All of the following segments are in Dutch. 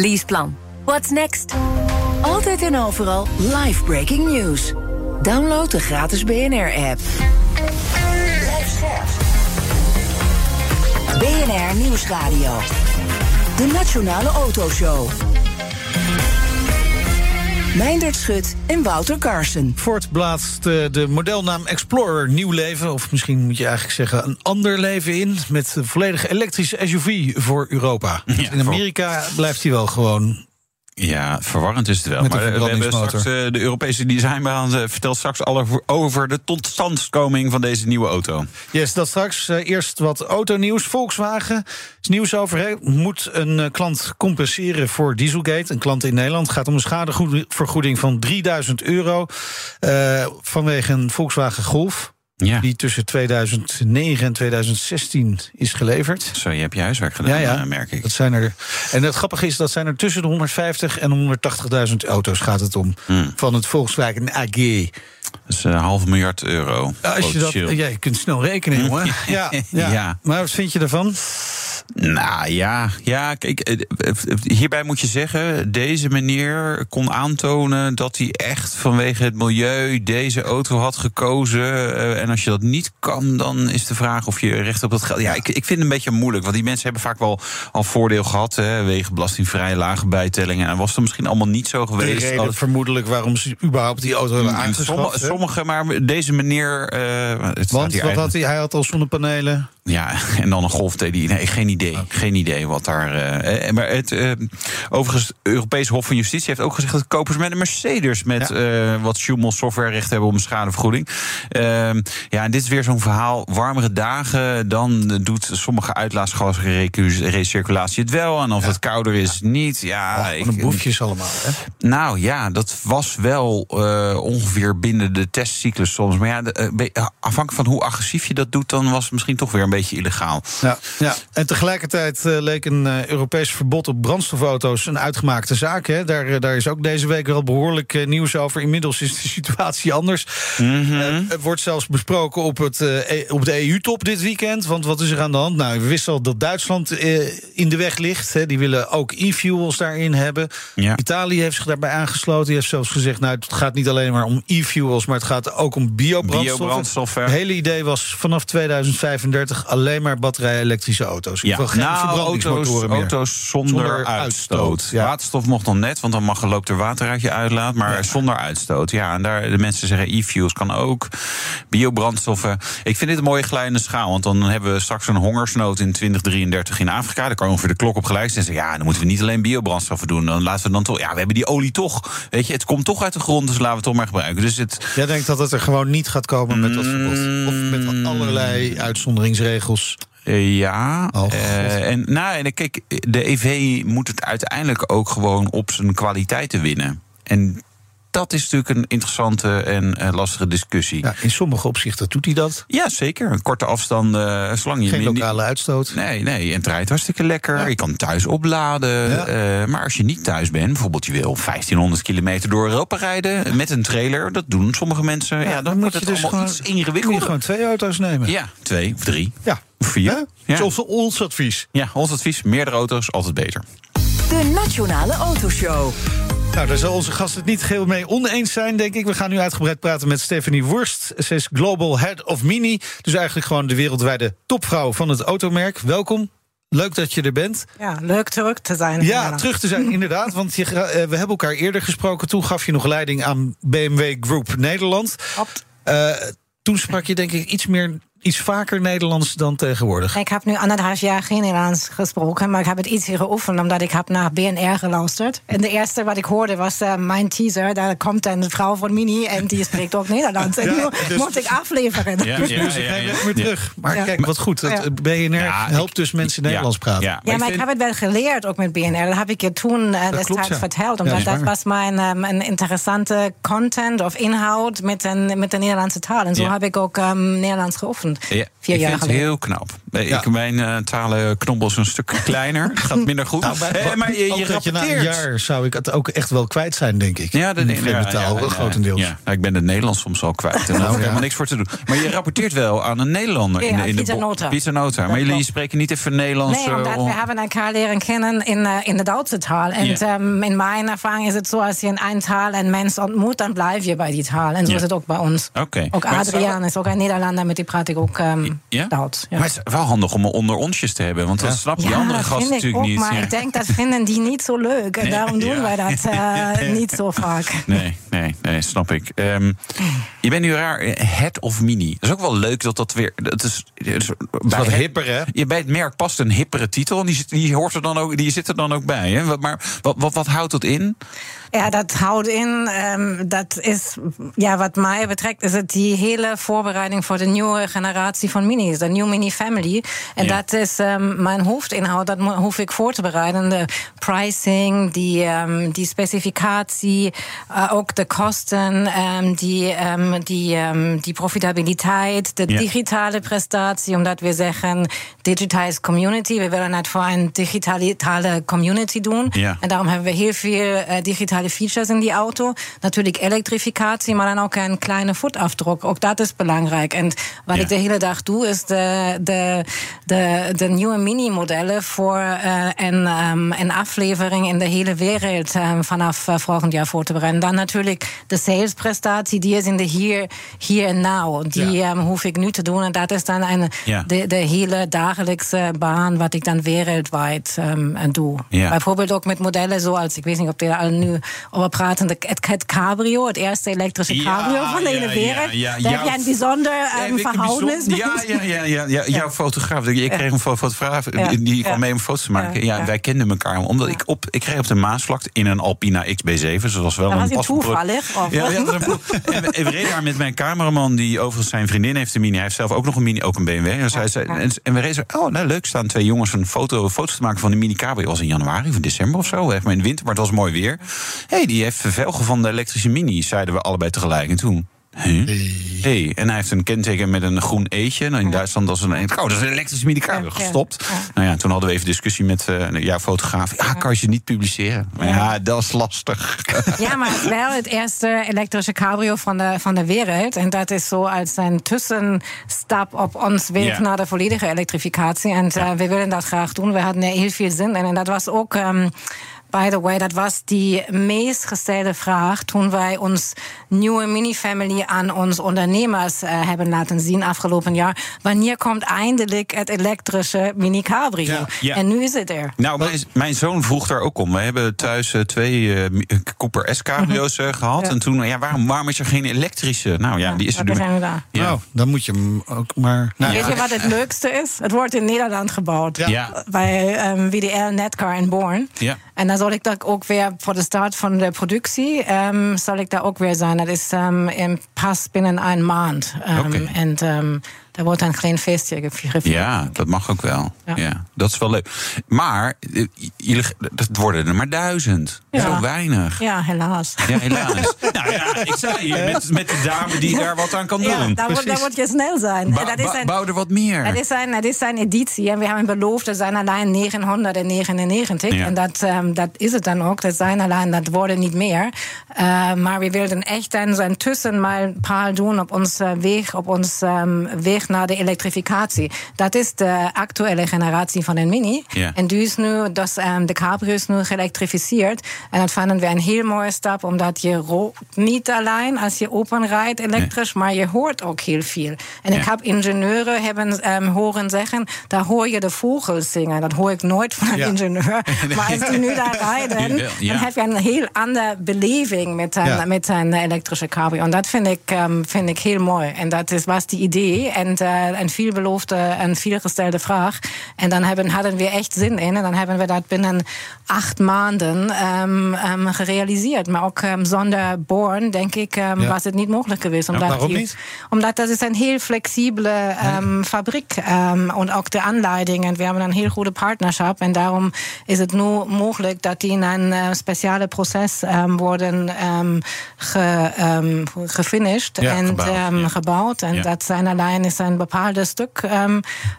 Leaseplan. What's next? Altijd en overal live breaking news. Download de gratis BNR-app. BNR Nieuwsradio. De Nationale Autoshow. Meindert Schut en Wouter Carson. Ford blaast de, de modelnaam Explorer nieuw leven, of misschien moet je eigenlijk zeggen een ander leven in, met een volledig elektrische SUV voor Europa. in Amerika blijft hij wel gewoon ja, verwarrend is het wel. Met maar eh, we hebben straks eh, de Europese designbaan eh, vertelt straks alle over de totstandkoming van deze nieuwe auto. Yes, dat straks. Eerst wat autonieuws. Volkswagen is nieuws over. Moet een klant compenseren voor Dieselgate. Een klant in Nederland. Het gaat om een schadevergoeding van 3000 euro. vanwege een Volkswagen Golf. Ja. Die tussen 2009 en 2016 is geleverd. Zo, je hebt je huiswerk gedaan, Ja, ja. eh, merk ik. Dat zijn er. En het grappige is dat zijn er tussen de 150 en 180.000 auto's gaat het om. Hmm. Van het Volkswagen AG. Dat is een half miljard euro. Als je, dat, ja, je kunt snel rekenen, jongen. Ja, ja. Ja. Maar wat vind je ervan? Nou ja, ja, kijk, eh, eh, hierbij moet je zeggen, deze meneer kon aantonen dat hij echt vanwege het milieu deze auto had gekozen. Eh, En als je dat niet kan, dan is de vraag of je recht op dat geld. Ja, ik, ik vind het een beetje moeilijk, want die mensen hebben vaak wel al voordeel gehad, hè, wegen belastingvrij, lage bijtellingen. En was er misschien allemaal niet zo De geweest. reden als- vermoedelijk waarom ze überhaupt die auto hebben aangeschaft. Sommige, maar deze meneer. het Want wat had hij? Hij had al zonnepanelen. Ja, en dan een Golf TDI. Nee, geen idee. Geen idee wat daar. eh, maar het, eh, overigens, het Europees Hof van Justitie heeft ook gezegd dat kopers met een Mercedes met eh, wat Schumel software recht hebben om schadevergoeding. Ehm, ja, en dit is weer zo'n verhaal. Warmere dagen, dan doet sommige uitlaatgasrecirculatie het wel. En als het kouder is, niet. Ja, Van de boefjes allemaal. Hè? nou ja, dat was wel eh, ongeveer binnen de testcyclus soms. Maar ja, de, afhankelijk van hoe agressief je dat doet, dan was het misschien toch weer een beetje illegaal. Ja, ja. En tegelijkertijd eh, leek een eh, Europees verbod op brandstofauto's een uitgemaakte zaak. Hè. Daar, eh, daar is ook deze week al behoorlijk eh, nieuws over. Inmiddels is de situatie anders. Mhm. Het wordt zelfs besproken op, het, E- op de EU-top dit weekend. Want wat is er aan de hand? Nou, we wisten al dat Duitsland in de weg ligt. Hè. Die willen ook e-fuels daarin hebben. Ja. Italië heeft zich daarbij aangesloten. Die heeft zelfs gezegd: nou, het gaat niet alleen maar om e-fuels, maar het gaat ook om biobrandstoffen. Biobrandstoffen. Het hele idee was vanaf 2035 alleen maar batterij-elektrische auto's. Ja, Geen nou, auto's, meer. auto's zonder, Zonder uitstoot. uitstoot, ja. Waterstof mocht dan net, want dan mag, loopt er water uit je uitlaat. Maar zonder uitstoot. Ja, en daar de mensen zeggen e-fuels kan ook. Biobrandstoffen. Ik vind dit een mooie glijdende schaal. Want dan hebben we straks een hongersnood in 2033 in Afrika. Daar kan ongeveer de klok op gelijk zetten. Ja, dan moeten we niet alleen biobrandstoffen doen. Dan laten we dan toch. Ja, we hebben die olie toch. Weet je, het komt toch uit de grond, dus laten we het toch maar gebruiken. Dus het. Jij denkt dat het er gewoon niet gaat komen met dat verbod? Of met allerlei uitzonderingsregels? Eh, Ja, Oh, eh, en, nou, en kijk, de EV moet het uiteindelijk ook gewoon op zijn kwaliteiten winnen. En dat is natuurlijk een interessante en eh, lastige discussie. Ja. Ja, in sommige opzichten doet hij dat. zeker. Een korte afstand, eh zolang je Geen lokale uitstoot. Nee, nee, en het rijdt hartstikke lekker. Ja. Je kan thuis opladen. Ja. eh, maar als je niet thuis bent, bijvoorbeeld je wil 1500 kilometer door Europa rijden met een trailer, dat doen sommige mensen. Ja, dan, wordt het dus allemaal iets Moet je ingewikkelder. gewoon twee auto's nemen. Ja, twee of drie Ja. of vier. Ja. Dat is ons, ons advies. Ja, ons advies: meerdere auto's, altijd beter. De Nationale Autoshow. Nou, daar zal onze gast het niet geheel mee oneens zijn, denk ik. We gaan nu uitgebreid praten met Stephanie Wurst. Ze is Global Head of Mini. Dus eigenlijk gewoon de wereldwijde topvrouw van het automerk. Welkom. Leuk dat je er bent. Ja, leuk terug te zijn. Ja, terug te zijn, inderdaad. Want je, eh, we hebben elkaar eerder gesproken. Toen gaf je nog leiding aan BMW Group Nederland. Eh, toen sprak je denk ik iets meer iets vaker Nederlands dan tegenwoordig? Ik heb nu anderhalf jaar geen Nederlands gesproken, maar ik heb het iets geoefend omdat ik heb naar BNR geluisterd. En de eerste wat ik hoorde was uh, mijn teaser. Daar komt een vrouw van Mini en die spreekt ook Nederlands. En nu dus, moet ik afleveren. Ja, dus, dus ik ga weer terug. Maar kijk, wat goed. Dat BNR helpt dus mensen Nederlands praten. Ja, maar, ik, heb het wel geleerd ook met BNR. Dat heb ik je toen uh, destijds verteld. Omdat dat was mijn um, een interessante content of inhoud met een, met de Nederlandse taal. En zo heb ik ook um, Nederlands geoefend. Ja, ik vind het heel knap. Ik, mijn uh, talenknobbel is een stuk kleiner. Het gaat minder goed. Nou, hey, maar je, je rapporteert. na een jaar zou ik het ook echt wel kwijt zijn, denk ik. Ja, de, vreemde ja, taal, ja, grotendeels. Ja, nou, ik ben het Nederlands soms al kwijt. En daar heb ik helemaal niks voor te doen. Maar je rapporteert wel aan een Nederlander in de, in de Nota. Pizza Nota. Maar jullie spreken niet even Nederlands. Nee, omdat we hebben elkaar leren kennen in, uh, in de Duitse taal. En um, in mijn ervaring is het zo, als je in een taal een mens ontmoet, dan blijf je bij die taal. En zo is het ook bij ons. Okay. Ook Adriaan is ook een Nederlander, met die praat ik ook um, Duits. Is wel handig om onder onsjes te hebben, want dat snap je die andere gasten natuurlijk niet. Maar ik denk dat vinden die niet zo leuk. En daarom doen wij dat uh, niet zo vaak. Nee, nee, nee, snap ik. Um, je bent nu raar head of mini. Dat is ook wel leuk dat dat weer. Dat is, dat is wat hipper, hè? Je, bij het merk past een hippere titel. En die, die, hoort er dan ook, die zit er dan ook bij. Hè? Maar wat, wat, wat houdt dat in? Ja, dat houdt in, um, dat is, ja, wat mij betreft, is het die hele voorbereiding voor de nieuwe generatie van minis, de New Mini Family. En ja. dat is um, mijn hoofdinhoud, dat hoef ik voor te bereiden. De pricing, die, um, die specificatie, uh, ook de kosten, die, die, die profitabiliteit, de ja. digitale prestatie, omdat we zeggen, digitized community, we willen het voor een digitale community doen. Ja. En daarom hebben we heel veel uh, digitale features in die auto. Natuurlijk elektrificatie, maar dan ook een kleine voetafdruk. Ook dat is belangrijk. En wat ja. ik de hele dag doe, is de, de, de, de nieuwe mini-modellen voor een, um, een aflevering in de hele wereld um, vanaf uh, volgend jaar voor te bereiden. Dan natuurlijk de salesprestatie, die is in de hier, hier en now. Die ja. um, hoef ik nu te doen. En dat is dan een, ja. de, de hele dagelijkse baan wat ik dan wereldwijd doe. Bijvoorbeeld ook met modellen zoals, ik weet niet of die al nu over praten. Het, het cabrio, het eerste elektrische cabrio van de hele wereld. Ja, Daar heb jij een bijzonder um, verhoudnis Ja, ja, ja, ja, ja, jouw fotograaf. Ik kreeg een fotograaf die kwam mee om foto's te maken. Ja, wij kenden elkaar. Omdat ik op, ik kreeg op de Maasvlakte in een Alpina XB7. Zoals wel dat een was toevallig. Ja, ja, en we reden daar met mijn cameraman, die overigens zijn vriendin heeft een mini. Hij heeft zelf ook nog een mini, ook een BMW. En, zij, zei, en we reden oh, nou leuk, staan twee jongens een foto, foto's te maken van de mini cabrio. was in januari of december of zo. Echt maar in de winter, maar het was mooi weer. hey, die heeft velgen van de elektrische mini, zeiden we allebei tegelijk. En toen. Hey. hey. En hij heeft een kenteken met een groen eetje. Nou, in Duitsland als een. Oh, dat is een elektrische minicar. Ja, gestopt. Ja. Nou ja, toen hadden we even discussie met uh, jouw fotograaf. Ja, kan je niet publiceren? Maar ja, dat is lastig. Ja, maar het is wel het eerste elektrische cabrio van de, van de wereld. En dat is zo als een tussenstap op ons weg naar de volledige elektrificatie. En uh, we willen dat graag doen. We hadden er heel veel zin in. En dat was ook. Um, By the way, dat was die meest gestelde vraag toen wij ons nieuwe mini-family aan ons ondernemers uh, hebben laten zien afgelopen jaar. Wanneer komt eindelijk het elektrische mini-cabrio? Ja, ja. En nu is het er. Nou, mijn, mijn, zoon vroeg daar ook om. We hebben thuis uh, twee uh, Cooper S-cabrio's -hmm. gehad. Ja. En toen, ja, waarom, waarom is er geen elektrische? Nou ja, die is er nu. Zijn daar. Nou, dan moet je hem ook maar... Nou, Weet je wat het leukste is? Het wordt in Nederland gebouwd. Ja. Bij um, WDL Netcar in Born. Ja. En zal ik dat ook weer voor de start van de productie, um, zal ik daar ook weer zijn. Dat is um, in pas binnen een maand. Um, okay. En daar wordt een klein feestje gevierd. Ja, dat mag ook wel. Ja. ja. dat is wel leuk. Maar jullie, dat worden er maar duizend. Ja. Zo weinig. Ja, helaas. Ja, helaas. nou ja, ik zei je, met, met de dame die daar wat aan kan doen. Ja, daar, moet je snel zijn. Ba, dat is een, bouw er wat meer. Het is, een, het is een editie en we hebben beloofd, er zijn alleen 999. Ja. En dat, um, dat is het dan ook. Dat zijn alleen, dat worden niet meer. Uh, maar we wilden echt dan zo'n tussenmijlpaal doen op onze weg, op ons um, weg naar de elektrificatie. Dat is de actuele generatie van een Mini. Ja. En die is nu, dus, um, de Cabrio is nu geëlektrificeerd. En dat vonden we een heel mooie stap, omdat je rookt niet alleen als je open rijdt elektrisch, nee. maar je hoort ook heel veel. En ja. ik heb ingenieuren hebben um, horen zeggen, daar hoor je de vogels zingen. Dat hoor ik nooit van een ja. ingenieur. Maar als die nu daar rijden, dan heb je een heel andere beleving met een, met een elektrische cabrio. En dat vind ik, um, vind ik heel mooi. En dat is, was die idee. En en uh, een veelbeloofde en veelgestelde vraag. En dan hebben, hadden we echt zin in. En dan hebben we dat binnen acht maanden um, um, gerealiseerd. Maar ook um, zonder Born, denk ik, ja. was het niet mogelijk geweest. Omdat, ja, waarom niet? omdat dat is een heel flexibele fabriek. en ook de aanleidingen. We hebben een heel goede partnerschap. En daarom is het nu mogelijk dat die in een uh, speciale proces worden ge, gefinished en gebouwd. gebouwd. En dat zijn alleen is een bepaalde stuk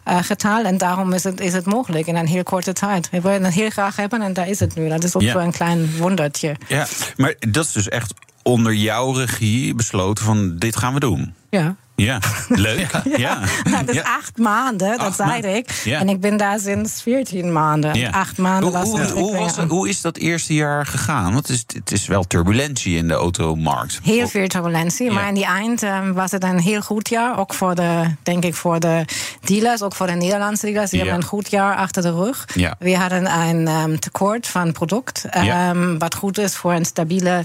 getal. En daarom is het, is het mogelijk in een heel korte tijd. We willen het heel graag hebben en daar is het nu. Dat is ook ja. een klein wondertje. Ja, maar dat is dus echt onder jouw regie besloten van dit gaan we doen. Ja. Ja, leuk. ja. ja. Nou, dat is acht maanden, dat zei ik. Ja. En ik ben daar sinds 14 maanden. Acht maanden hoe, was hoe, hoe, was het, hoe is dat eerste jaar gegaan? Want het is, het is wel turbulentie in de automarkt. Heel veel turbulentie, maar in die eind um, was het een heel goed jaar. Ook voor de, denk ik, voor de dealers, ook voor de Nederlandse dealers. Die hebben een goed jaar achter de rug. We hadden een um, tekort van product, um, wat goed is voor een stabiele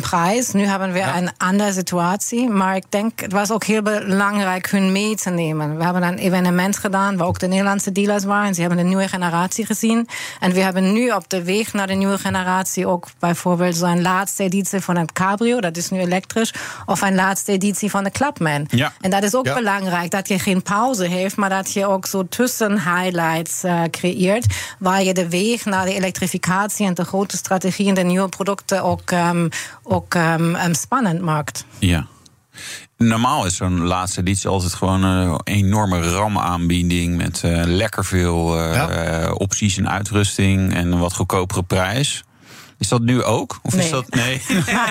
prijs. Nu hebben we een andere situatie, maar ik denk, het was ook heel belangrijk hun mee te nemen. We hebben een evenement gedaan waar ook de Nederlandse dealers waren. Ze hebben de nieuwe generatie gezien. En we hebben nu op de weg naar de nieuwe generatie ook bijvoorbeeld zo'n laatste editie van het Cabrio, dat is nu elektrisch, of een laatste editie van de Clubman. Ja. En dat is ook ja. belangrijk, dat je geen pauze heeft, maar dat je ook zo tussen highlights uh, creëert, waar je de weg naar de elektrificatie en de grote strategie en de nieuwe producten ook, um, ook um, spannend maakt. Ja. Normaal is zo'n laatste editie altijd gewoon een enorme RAM-aanbieding met uh, lekker veel uh, ja. opties en uitrusting en een wat goedkopere prijs. Is dat nu ook? Of nee. is dat. Nee,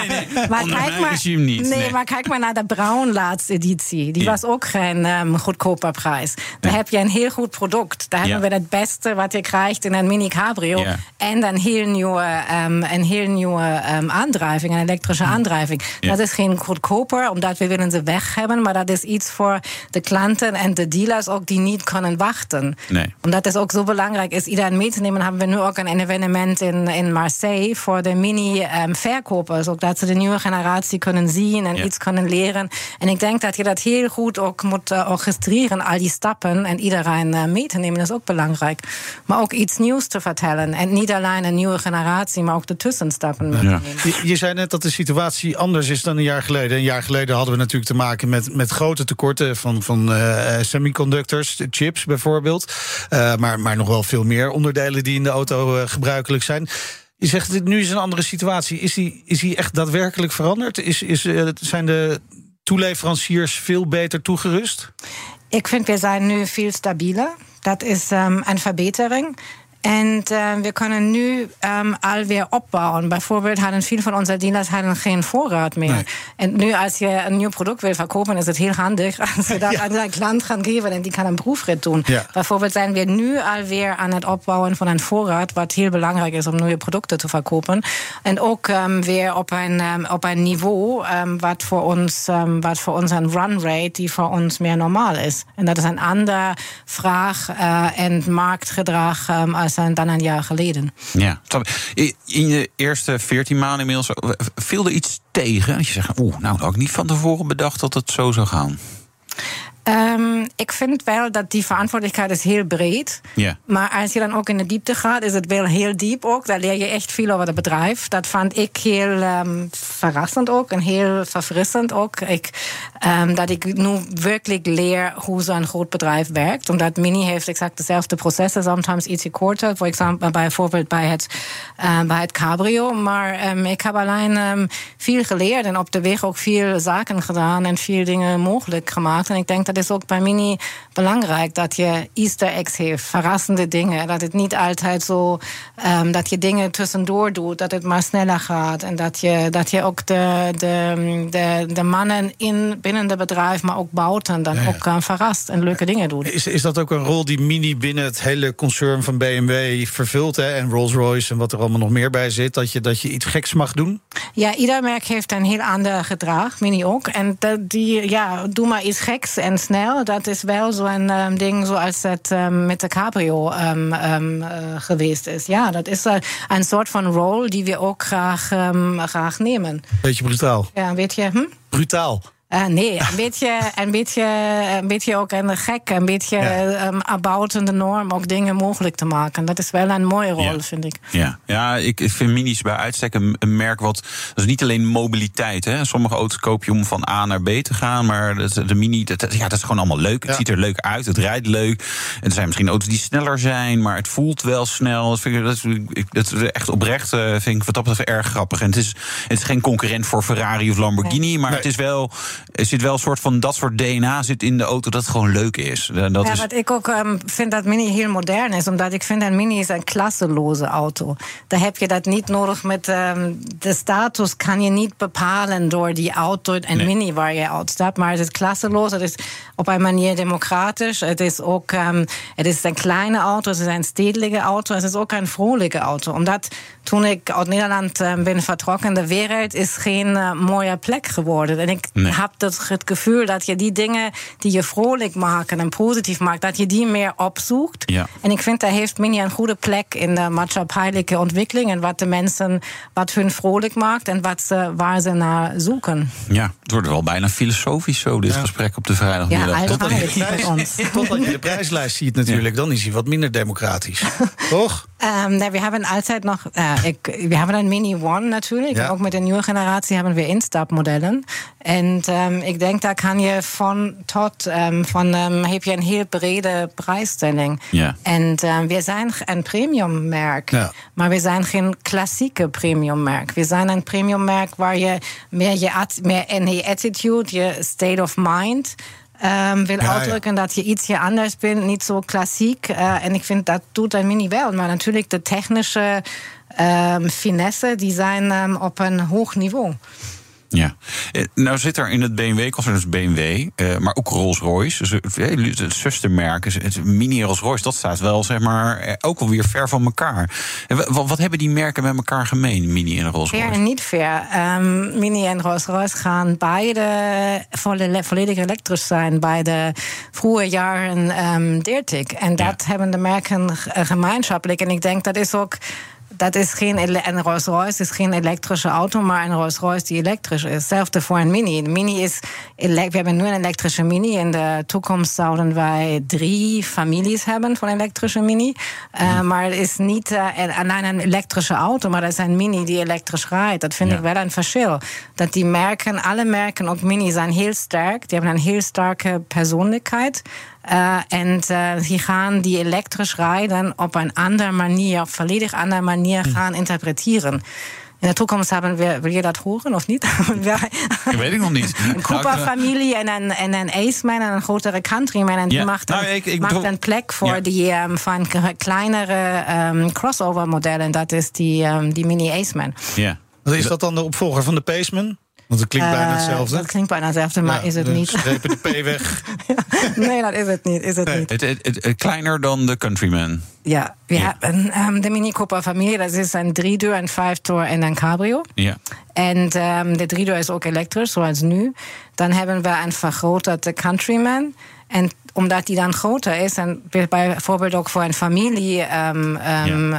nee, nee. maar Onder kijk mijn maar, niet. Nee, maar kijk maar naar de Brown laatste editie. Die Ja. was ook geen um, goedkoper prijs. Daar heb je een heel goed product. Daar Ja. hebben we het beste wat je krijgt in een mini cabrio. Ja. En een heel nieuwe, um, een heel nieuwe um, aandrijving, een elektrische aandrijving. Ja. Dat is geen goedkoper, omdat we willen ze weg hebben. Maar dat is iets voor de klanten en de dealers ook die niet kunnen wachten. Omdat het ook zo belangrijk is, iedereen mee te nemen, hebben we nu ook een evenement in, in Marseille voor de mini-verkopers. ook dat ze de nieuwe generatie kunnen zien en Ja. iets kunnen leren. En ik denk dat je dat heel goed ook moet uh, orchestreren, al die stappen en iedereen uh, mee te nemen, is ook belangrijk. Maar ook iets nieuws te vertellen. En niet alleen een nieuwe generatie, maar ook de tussenstappen mee Ja. Je, je zei net dat de situatie anders is dan een jaar geleden. Een jaar geleden hadden we natuurlijk te maken met, met grote tekorten van, van eh, semiconductors, chips bijvoorbeeld. Eh, maar, maar nog wel veel meer onderdelen die in de auto eh, gebruikelijk zijn. Je zegt, nu is een andere situatie. Is die, is die echt daadwerkelijk veranderd? Is, is, eh, zijn de toeleveranciers veel beter toegerust? Ik vind, we zijn nu veel stabieler. Dat is um, een verbetering. En uh, we kunnen nu um, alweer opbouwen. Bijvoorbeeld hadden veel van onze dealers hadden geen voorraad meer. Nee. En nu als je een nieuw product wil verkopen, is het heel handig als je dat Ja. aan een klant gaan geven en die kan een proefrit doen. Ja. Bijvoorbeeld zijn we nu alweer aan het opbouwen van een voorraad, wat heel belangrijk is om nieuwe producten te verkopen. En ook um, weer op een, um, op een niveau um, wat, voor ons, um, wat voor ons een run rate die voor ons meer normaal is. En dat is een andere vraag uh, en marktgedrag um, als een, dan een jaar geleden. Ja. In je eerste 14 maanden inmiddels eh, viel er iets tegen. Dat je zegt, oeh, nou, had ik niet van tevoren bedacht dat het zo zou gaan. Um, ik vind wel dat die verantwoordelijkheid is heel breed. Ja. Maar als je dan ook in de diepte gaat, is het wel heel diep ook. Daar leer je echt veel over het bedrijf. Dat vond ik heel um, verrassend ook en heel verfrissend ook. Ik, um, dat ik nu werkelijk leer hoe zo'n groot bedrijf werkt. Omdat Mini heeft exact dezelfde processen, soms ietsje korter. Voor example, bijvoorbeeld bij het, uh, bij het cabrio. Maar ik heb alleen veel geleerd en op de weg ook veel zaken gedaan en veel dingen mogelijk gemaakt. En ik denk dat is ook bij Mini belangrijk dat je Easter eggs heeft, verrassende dingen. Dat het niet altijd zo, um, dat je dingen tussendoor doet, dat het maar sneller gaat. En dat je, dat je ook de, de, de, de mannen in, binnen het bedrijf, maar ook buiten, dan Ja, ja. ook uh, verrast en leuke dingen doet. Is, is dat ook een rol die Mini binnen het hele concern van BMW vervult? Hè? En Rolls-Royce en wat er allemaal nog meer bij zit? Dat je, dat je iets geks mag doen? Ja, ieder merk heeft een heel ander gedrag, Mini ook. En dat die, ja, doe maar iets geks en snel. Dat is wel zo'n um, ding zoals het um, met de cabrio um, uh, geweest is. Ja, dat is uh, een soort van rol die we ook graag, graag nemen. Beetje brutaal. Ja, weet je, hm? Brutaal. Uh, nee, een beetje, een, beetje, een beetje ook een gek, een beetje ja. um, about de norm ook dingen mogelijk te maken. Dat is wel een mooie rol, vind ik. Ja, ja ik vind minis bij uitstek een, een, merk wat. Dat is niet alleen mobiliteit. Hè. Sommige auto's koop je om van A naar B te gaan. Maar de, de mini, dat, ja, dat is gewoon allemaal leuk. Het ziet er leuk uit, het rijdt leuk. En er zijn misschien auto's die sneller zijn, maar het voelt wel snel. Dat, vind ik, dat, is echt oprecht, uh, vind ik wat dat betreft erg grappig. En het is, het is geen concurrent voor Ferrari of Lamborghini, maar het is wel er zit wel een soort van dat soort DNA zit in de auto dat het gewoon leuk is. Dat ja, is... wat ik ook um, vind dat Mini heel modern is, omdat ik vind een Mini is een klasseloze auto. Daar heb je dat niet nodig met um, de status kan je niet bepalen door die auto en nee. Mini waar je uitstapt, maar het is klasseloos, het is op een manier democratisch. Het is ook um, het is een kleine auto, het is een stedelijke auto, het is ook een vrolijke auto. Omdat toen ik uit Nederland ben vertrokken, de wereld is geen uh, mooie plek geworden. En ik nee. Heb dat het gevoel dat je die dingen die je vrolijk maken en positief maakt, dat je die meer opzoekt. Ja. En ik vind, daar heeft Mini een goede plek in de maatschappelijke ontwikkeling en wat de mensen, wat hun vrolijk maakt en wat ze, waar ze naar zoeken. Ja, het wordt wel bijna filosofisch zo, dit ja. gesprek op de vrijdagmiddag. Ja, Totdat je, de prijs, totdat je de prijslijst ziet natuurlijk, dan is hij wat minder democratisch. Toch? Um, nee, we hebben altijd nog, uh, ik, we hebben een Mini One natuurlijk. Ja. Ook met de nieuwe generatie hebben we instapmodellen. En um, ik denk, daar kan je van tot, um, van heb je een heel brede prijsstelling. Ja. En we zijn een premiummerk, Ja. maar we zijn geen klassieke premiummerk. We zijn een premiummerk waar je meer je, in je attitude, je state of mind um, wil Ja, ja. uitdrukken dat je ietsje anders bent, niet zo klassiek. Uh, en ik vind dat doet een mini wel. Maar natuurlijk de technische um, finesse, die zijn um, op een hoog niveau. Ja. Eh, Nou zit er in het BMW-concern, dus BMW, eh, maar ook Rolls-Royce. Dus het, eh, het zustermerk, het- mini Rolls-Royce, dat staat wel zeg maar ook alweer ver van elkaar. Wat, wat hebben die merken met elkaar gemeen, mini en Rolls-Royce? en niet fair. Um, Mini en Rolls-Royce gaan beide volle- volledig elektrisch zijn bij de vroege jaren um, 30. En dat hebben de merken gemeenschappelijk. En ik denk dat is ook. Dat is geen, een Rolls-Royce is geen elektrische auto, maar een Rolls-Royce die elektrisch is. Hetzelfde voor een Mini. De Mini is, we hebben nu een elektrische Mini. In de toekomst zouden wij drie families hebben van elektrische Mini. Uh, Maar het is niet uh, alleen een elektrische auto, maar dat is een Mini die elektrisch rijdt. Dat vind Ja. ik wel een verschil. Dat die merken, alle merken, ook Mini, zijn heel sterk. Die hebben een heel sterke persoonlijkheid. Uh, en uh, die gaan die elektrisch rijden op een andere manier, op volledig andere manier gaan interpreteren. In de toekomst hebben we, wil je dat horen of niet? Dat weet ik nog niet. een Nou, Cooper-familie en een, en een Aceman en een grotere Countryman. En die Ja. maakt, een, Nou, ik- ik maakt bedoel- een plek voor Ja. die um, van kleinere um, crossover-modellen. Dat is die, um, die Mini Aceman. Ja. Is dat dan de opvolger van de Paceman? Want het klinkt bijna Eh, hetzelfde. Dat klinkt bijna hetzelfde, maar Ja, is het de niet. Strepen de P weg. nee, dat is het niet. Is het Nee. niet. Het, het, het- het- kleiner dan de Countryman. Ja, we Ja. hebben um, de Mini Cooper familie. Dat is een driedeur, een vijfdeur en een cabrio. Ja. En um, de driedeur is ook elektrisch, zoals nu. Dan hebben we een vergroterde Countryman. En omdat die dan groter is en bijvoorbeeld ook voor een familie um, um,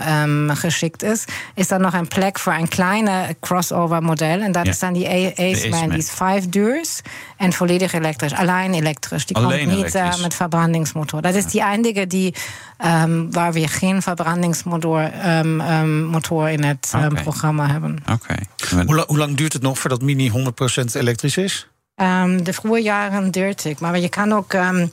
um, geschikt is, is er nog een plek voor een kleine crossover model. En dat Ja. is dan die A- Aceman. Aceman. Die is vijf deurs en volledig elektrisch. Alleen elektrisch. Die Alleen komt niet uh, elektrisch. met verbrandingsmotor. Dat is die enige die, um, waar we geen verbrandingsmotor um, um, motor in het um, programma hebben. Oké. Hoe, la- hoe lang duurt het nog voordat Mini 100% elektrisch is? Um, de vroege jaren 30. Maar je kan ook. Um,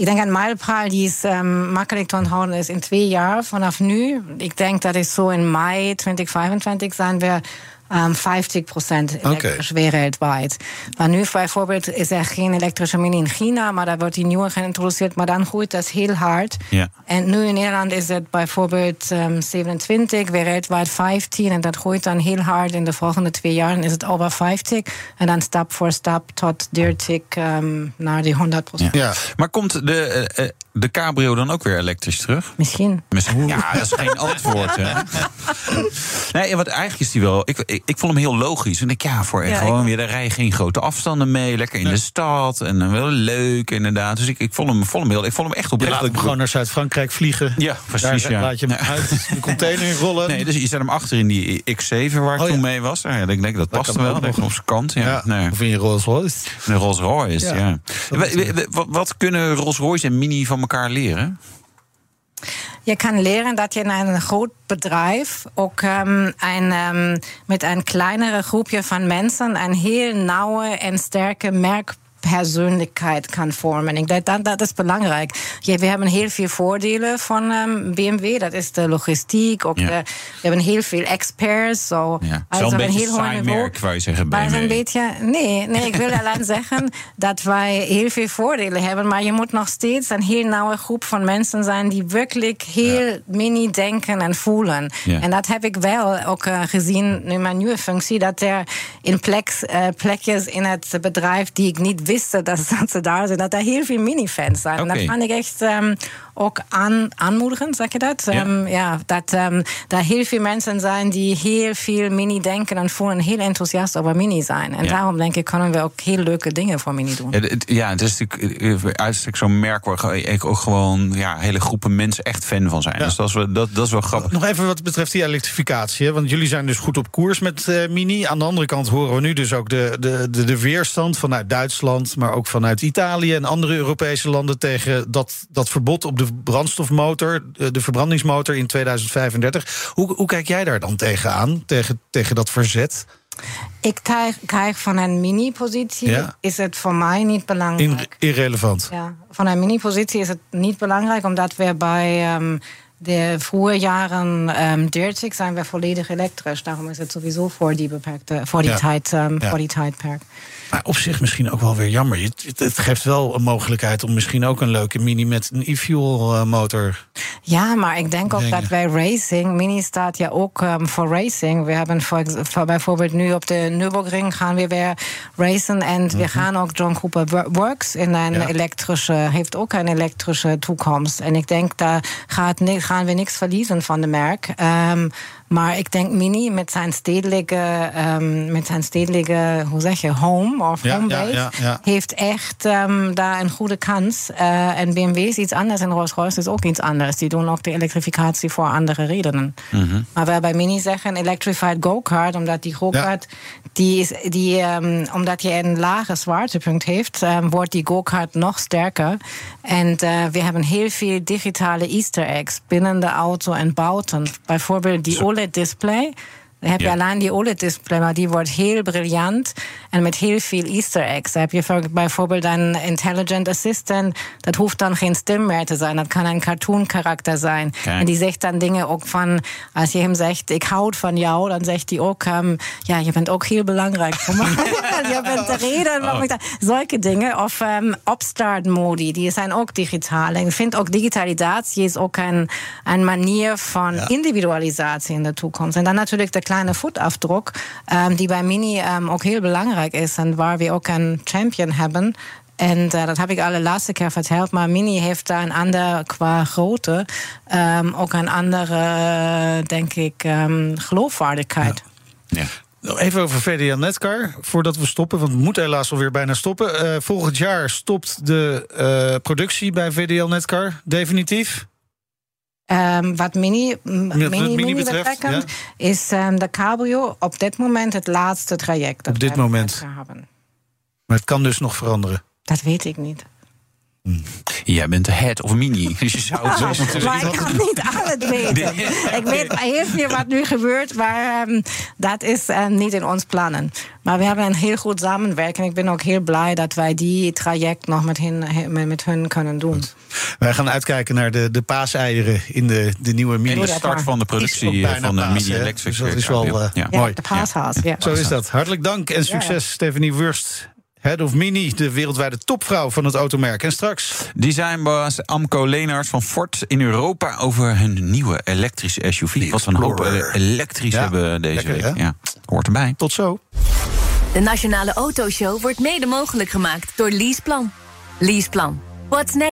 ik denk een mijlpaal die um, makkelijk te onthouden is in twee jaar vanaf nu. Ik denk dat is zo in mei 2025 zijn we um, 50% elektrisch wereldwijd. Maar nu bijvoorbeeld is er geen elektrische mini in China, maar daar wordt die nieuwe geïntroduceerd. Maar dan groeit dat heel hard. En nu in Nederland is het bijvoorbeeld um, 27, wereldwijd 15. En dat groeit dan heel hard. In de volgende twee jaren is het over 50. En dan stap voor stap tot 30 um, naar die 100 procent. Ja. Maar komt de, eh, eh, de cabrio dan ook weer elektrisch terug? Misschien. Misschien- Ja, dat is geen antwoord. Hè? Nee, wat eigenlijk is die wel. Ik, ik, ik vond hem heel logisch. En ik, ja, voor Ja, gewoon ik- weer, daar rij je geen grote afstanden mee. Lekker in de stad. En dan wel leuk, inderdaad. Dus ik, ik, vond hem, vond hem heel, ik vond hem echt Je laat hem gewoon naar Zuid-Frankrijk vliegen. Ja, precies. Daar ja. laat je hem Ja. uit de container rollen. Nee, dus je zet hem achter in die X7 waar ik Oh, toen mee was. Nou ja, ik denk dat past kan hem wel. Dat op zijn kant. Ja. Ja, Nee. Of in je Rolls Royce. Een Rolls Royce, Ja, dat wat kunnen Rolls Royce en Mini van elkaar leren? Je kan leren dat je in een groot bedrijf ook een, um, met een kleinere groepje van mensen een heel nauwe en sterke merkpersoonlijkheid kan vormen. Ik denk dat dat is belangrijk. Ja, we hebben heel veel voordelen van um, BMW. Dat is de logistiek. Ook Ja. de, we hebben heel veel experts. So, Ja. Also een heel saai merk, wou je zeggen, Maar BMW. een beetje, nee, nee, ik wil alleen zeggen dat wij heel veel voordelen hebben. Maar je moet nog steeds een heel nauwe groep van mensen zijn die werkelijk heel mini denken en voelen. En dat heb ik wel ook eh, gezien in mijn nieuwe functie. Dat er in plek, eh, plekjes in het bedrijf die ik niet wist dat, dat ze daar zijn, dat er heel veel mini-fans zijn. En Oké. dat vond ik echt ehm, ook aan, aanmoedigend, zeg je dat? Ja. Ehm, ja, dat ehm, er heel veel mensen zijn die heel veel mini denken en voelen en heel enthousiast over mini zijn. En Ja. daarom denk ik, kunnen we ook heel leuke dingen voor mini doen. Ja, het, ja, het is natuurlijk eh, uiteindelijk zo'n merk waar ik ook gewoon ja, hele groepen mensen echt fan van zijn. Ja. Dus dat is, wel, dat, dat is wel grappig. Nog even wat betreft die elektrificatie. Hè? Want jullie zijn dus goed op koers met eh, Mini. Aan de andere kant horen we nu dus ook de, de, de, de weerstand vanuit Duitsland... maar ook vanuit Italië en andere Europese landen... tegen dat, dat verbod op de brandstofmotor, de, de verbrandingsmotor in 2035. Hoe, hoe kijk jij daar dan tegenaan, tegen, tegen dat verzet? Ik krijg, krijg van een mini-positie, Ja. is het voor mij niet belangrijk. In, irrelevant. Ja, van een mini-positie is het niet belangrijk, omdat we bij ehm, de vroege jaren ehm 30 zijn we volledig elektrisch. Daarom is het sowieso voor die beperkte, voor die Ja. tijd, ehm, Ja. voor die tijdperk. Maar op zich misschien ook wel weer jammer. Het, geeft wel een mogelijkheid om misschien ook een leuke Mini... met een e-fuel eh, motor. Ja, maar ik denk ook dat bij racing, Mini staat ja ook ehm, voor racing. We hebben voor, voor bijvoorbeeld nu op de Nürburgring gaan we weer racen. En we gaan ook John Cooper Wo- Works in een Mhm. Ja. elektrische, heeft ook een elektrische toekomst. En ik denk, daar gaat, ni- gaan we niks verliezen van de merk. Ehm, maar ik denk Mini met zijn stedelijke, ehm, met zijn stedelijke hoe zeg je, home of Ja, homebase, ja, ja, ja. heeft echt ehm, daar een goede kans. Eh, en BMW is iets anders en Rolls-Royce is ook iets anders. Die doen ook de elektrificatie voor andere redenen. Maar wij bij Mini zeggen electrified go-kart, omdat die go-kart, die is, die, ehm, omdat je een lage zwaartepunt heeft, wordt die go-kart nog sterker. En eh, we hebben heel veel digitale easter eggs binnen de auto en buiten. Bijvoorbeeld die OLED-display. Heb je Ja. alleen die OLED-display, maar die wordt heel briljant en met heel veel Easter eggs. Heb je voor- bijvoorbeeld een intelligent assistant. Dat hoeft dan geen stem meer te zijn. Dat kan een cartoon-karakter zijn. Kijk. En die zegt dan dingen ook van, als je hem zegt, ik houd van jou, dan zegt hij ook, ehm, ja, je bent ook heel belangrijk voor mij. je bent de reden dat... Zulke dingen. Of ehm opstart-modi, die zijn ook digitaal. En ik vind ook digitalisatie is ook een, een manier van individualisatie in de toekomst. En dan natuurlijk de kleine voetafdruk, ehm, die bij Mini ehm, ook heel belangrijk is. En waar we ook een champion hebben. En eh, dat heb ik alle laatste keer verteld. Maar Mini heeft daar een ander qua grootte. ehm, ook een andere, denk ik, geloofwaardigheid. Ja. Nog Even over VDL Netcar, voordat we stoppen, want we moeten helaas alweer bijna stoppen. Eh, volgend jaar stopt de eh, productie bij VDL Netcar definitief. Ehm, wat mini, mini, Mini mini betreft, is ehm, de cabrio op dit moment het laatste traject. dat Op dit met moment. hebben. Maar het kan dus nog veranderen. Dat weet ik niet. Jij bent de head of Mini. Dus je zou het zo moeten maar ik kan niet alles weten. ik weet heel veel wat nu gebeurt, maar ehm, dat is ehm, niet in ons plannen. Maar we hebben een heel goed samenwerking. Ik ben ook heel blij dat wij die traject nog met hun, met, hun kunnen doen. Wij gaan uitkijken naar de, de paaseieren in de, de nieuwe En Mini. de start van de productie bijna van de Mini? Electric. Dus dat is wel, eh, ja. Ja, Mooi. de paashaas. Ja. Zo is dat. Hartelijk dank en succes, Stephanie Wurst. Head of Mini, de wereldwijde topvrouw van het automerk. En straks Designbaas Amco Leenaars van Ford in Europa over hun nieuwe elektrische SUV. Wat we een hoop eh, elektrisch Ja, hebben deze lekker, week. hè? Ja, hoort erbij. tot zo. De Nationale Autoshow wordt mede mogelijk gemaakt door Leaseplan. Leaseplan. What's next?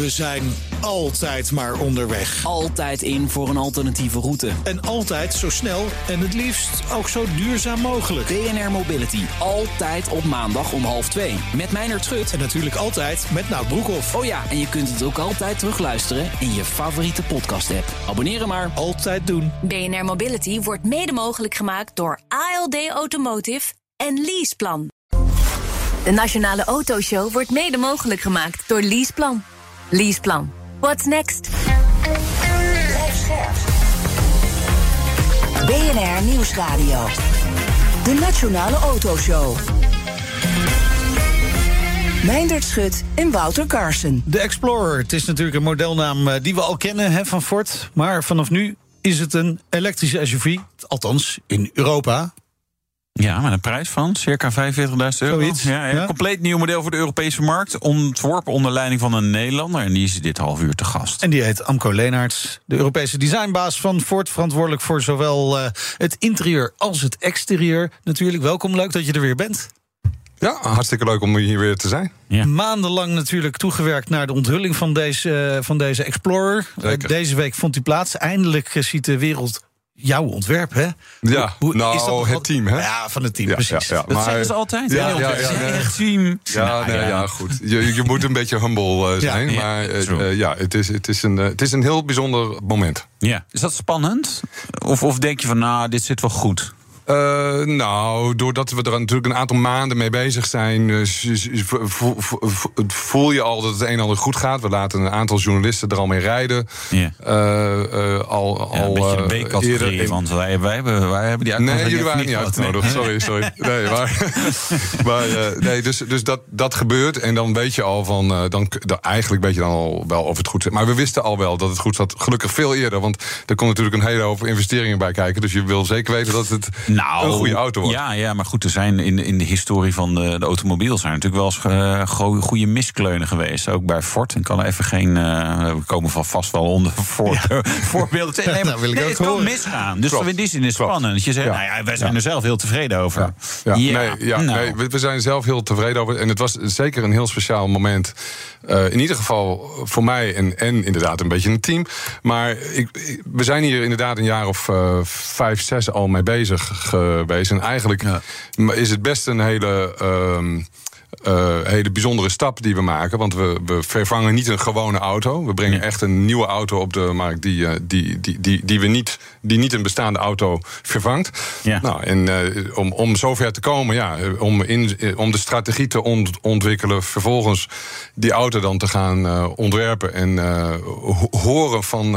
We zijn altijd maar onderweg. Altijd in voor een alternatieve route. En altijd zo snel en het liefst ook zo duurzaam mogelijk. BNR Mobility. Altijd op maandag om half twee. Met Meijnerd Schut. En natuurlijk altijd met Nout Broekhoff. Oh ja, en je kunt het ook altijd terugluisteren in je favoriete podcast-app. Abonneren maar. Altijd doen. BNR Mobility wordt mede mogelijk gemaakt door ALD Automotive en Leaseplan. De Nationale Autoshow wordt mede mogelijk gemaakt door Leaseplan. Leaseplan. What's next? BNR Nieuwsradio. De Nationale Autoshow. Meindert Schut en Wouter Carson. De Explorer. Het is natuurlijk een modelnaam eh, die we al kennen hè, van Ford. Maar vanaf nu is het een elektrische SUV. Althans, in Europa. Ja, met een prijs van circa 45.000 euro. Zoiets, Ja, ja. ja. Compleet nieuw model voor de Europese markt. Ontworpen onder leiding van een Nederlander. En die is dit half uur te gast. En die heet Amco Leenaerts, de Europese designbaas van Ford. Verantwoordelijk voor zowel eh, het interieur als het exterieur. Natuurlijk, welkom. Leuk dat je er weer bent. Ja, hartstikke leuk om hier weer te zijn. Ja. Maandenlang natuurlijk toegewerkt naar de onthulling van deze, eh, van deze Explorer. Zeker. Eh, deze week vond die plaats. Eindelijk ziet de wereld jouw ontwerp, hè? Ja, nou, is dat- het team, hè? Ja, van het team, Ja, precies. ja, ja. Dat Maar- zeggen ze altijd. Ja, ja, ja, zijn nee. echt team. Ja, Nou, nee, ja. goed. Je, je moet een beetje humble eh, zijn. ja, maar eh, eh, ja, het is, het, is een, het is een heel bijzonder moment. Ja. Is dat spannend? Of, of denk je van, nou, dit zit wel goed? Eh, nou, doordat we er natuurlijk een aantal maanden mee bezig zijn, eh, voel je al dat het een en ander goed gaat. We laten een aantal journalisten er al mee rijden. Ja. Eh, eh, al, Ja, een al, beetje een B-categorie, want wij, wij, hebben, wij hebben die Nee, uitnodiging jullie even waren niet uitgenodigd. Sorry, sorry. Nee, maar, maar nee, dus, dus dat, dat gebeurt. En dan weet je al van. dan, dan, eigenlijk weet je dan al wel of het goed zit. Maar we wisten al wel dat het goed zat. Gelukkig veel eerder. Want er komt natuurlijk een hele hoop investeringen bij kijken. Dus je wil zeker weten dat het Nou, een goede auto wordt. Ja, ja, maar goed, er zijn in, in de historie van de, de automobiel zijn natuurlijk wel eens eh, go- goede miskleunen geweest. Ook bij Ford. Ik kan er even geen. eh, we komen van vast wel onder voor, voorbeelden tegen. Nee, maar, Nou, wil ik nee, ook het kan horen. misgaan. Dus in die zin is het Klopt. spannend. Dat je zegt, Ja. nou ja, wij zijn er zelf heel tevreden over. Ja, nee, ja nou. nee, we, zijn zelf heel tevreden over. En het was zeker een heel speciaal moment. Eh, in ieder geval voor mij en, en inderdaad een beetje een team. Maar ik, we zijn hier inderdaad een jaar of vijf, zes al mee bezig geweest. En eigenlijk is het best een hele. ehm, eh, hele bijzondere stap die we maken. Want we, we vervangen niet een gewone auto. We brengen echt een nieuwe auto op de markt die, eh, die, die, die, die, we niet, die niet een bestaande auto vervangt. Ja. Nou, en eh, om, om zover te komen, ja, om, in, om de strategie te ont- ontwikkelen, vervolgens die auto dan te gaan ontwerpen en eh, ho- horen van